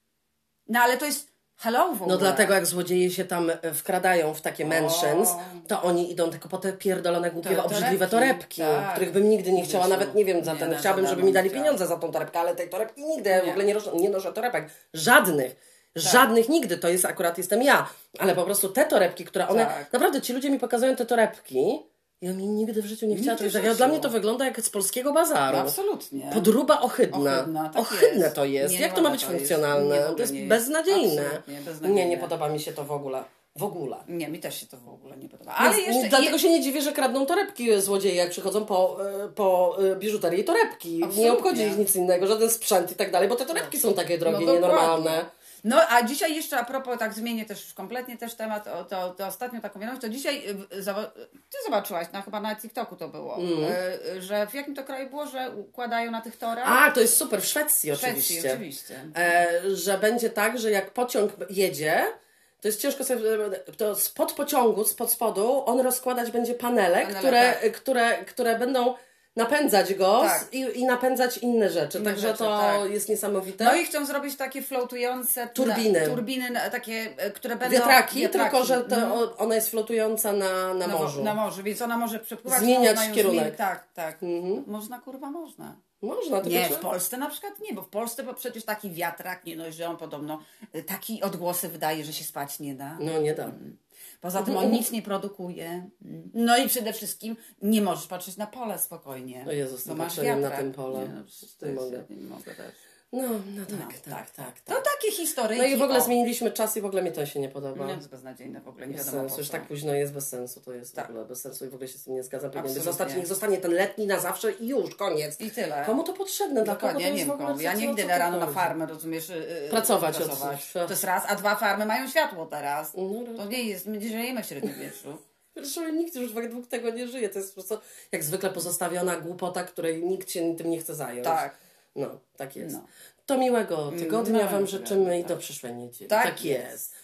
No ale to jest hello w ogóle. No dlatego jak złodzieje się tam e, wkradają w takie mansions, to oni idą tylko po te pierdolone, głupie, To- obrzydliwe torebki, torebki, tak. których bym nigdy nie chciała, nawet nie wiem, za ten, no, chciałabym, żeby mi dali pieniądze za tą torebkę, ale tej torebki nigdy, ja w ogóle nie noszę, nie noszę torebek, żadnych. Żadnych nigdy, to jest akurat jestem ja, ale po prostu te torebki, które one, Tak. naprawdę ci ludzie mi pokazują te torebki, ja mi nigdy w życiu nie chciała czegoś takiego. Dla mnie to wygląda jak z polskiego bazaru. No, absolutnie. Podruba ohydna. Ohydna, tak Ohydne jest. to jest. Nie, Jak nie to ma być to jest. funkcjonalne? Nie, w ogóle to jest nie jest. beznadziejne. Beznadziejne. Nie, nie podoba mi się to w ogóle. W ogóle. Nie, mi też się to w ogóle nie podoba. Ale Więc jeszcze... Dlatego się nie dziwię, że kradną torebki złodzieje, jak przychodzą po, e, po e, biżuterię i torebki. Absolutnie. Nie obchodzi ich nic innego, żaden sprzęt i tak dalej, bo te torebki są takie drogie, No nienormalne. No a dzisiaj jeszcze a propos, tak zmienię też już kompletnie też temat, o, to, to ostatnio taką wiadomość, to dzisiaj, zawa- ty zobaczyłaś, no, chyba na TikToku to było, y, y, że w jakim to kraju było, że układają na tych torach? Mm. A, to jest super, w Szwecji W Szwecji, oczywiście. oczywiście. E, że będzie tak, że jak pociąg jedzie, to jest ciężko sobie, to spod pociągu, spod spodu, on rozkładać będzie panele, Panele, które, tak. które, które będą napędzać go Tak. i, i napędzać inne rzeczy. Inne Także rzeczy, to tak. jest niesamowite. No i chcą zrobić takie floatujące Turbiny. Turbiny takie, e, które będą... wiatraki, tylko że to, Mhm. o- ona jest flotująca na, na na, morzu. na morzu, więc ona może przepływać. Zmieniać można ją kierunek. Zmienić, tak, tak. Można, kurwa, można. Można, tylko Nie, w Polsce na przykład nie, bo w Polsce bo przecież taki wiatrak, nie no, że on podobno y, taki odgłosy wydaje, że się spać nie da. No nie da. Poza tym on nic nie produkuje. No i przede wszystkim nie możesz patrzeć na pole spokojnie. O Jezus, bo to masz patrzenie na tym pole. Nie, no, Nie mogę. nie mogę też. No, no tak, No, tak, tak, To tak. takie historie. No i w ogóle zmieniliśmy czas i w ogóle mi to się nie podoba. No, jest beznadziejne w ogóle, nie Bez wiadomo sensu, po już tak późno jest bez sensu, to jest Tak. w ogóle bez sensu i w ogóle się z tym nie zgadzam. Powinien być zostać, niech zostanie ten letni na zawsze i już, koniec. I tyle. Komu to potrzebne? Dla kogo to ja nie wiem komu. Ja co na rano na farmę, rozumiesz? yy, Pracować pracować. To jest raz, a dwa farmy mają światło teraz. No, To nie jest, my żyjemy w średniowieczu. Zresztą nikt już według tego nie żyje. To jest po prostu jak zwykle pozostawiona głupota, której nikt się tym nie chce zająć. Tak. No, tak jest. No. To miłego tygodnia No, Wam życzymy i tak. do przyszłej niedzieli. Tak tak jest. jest.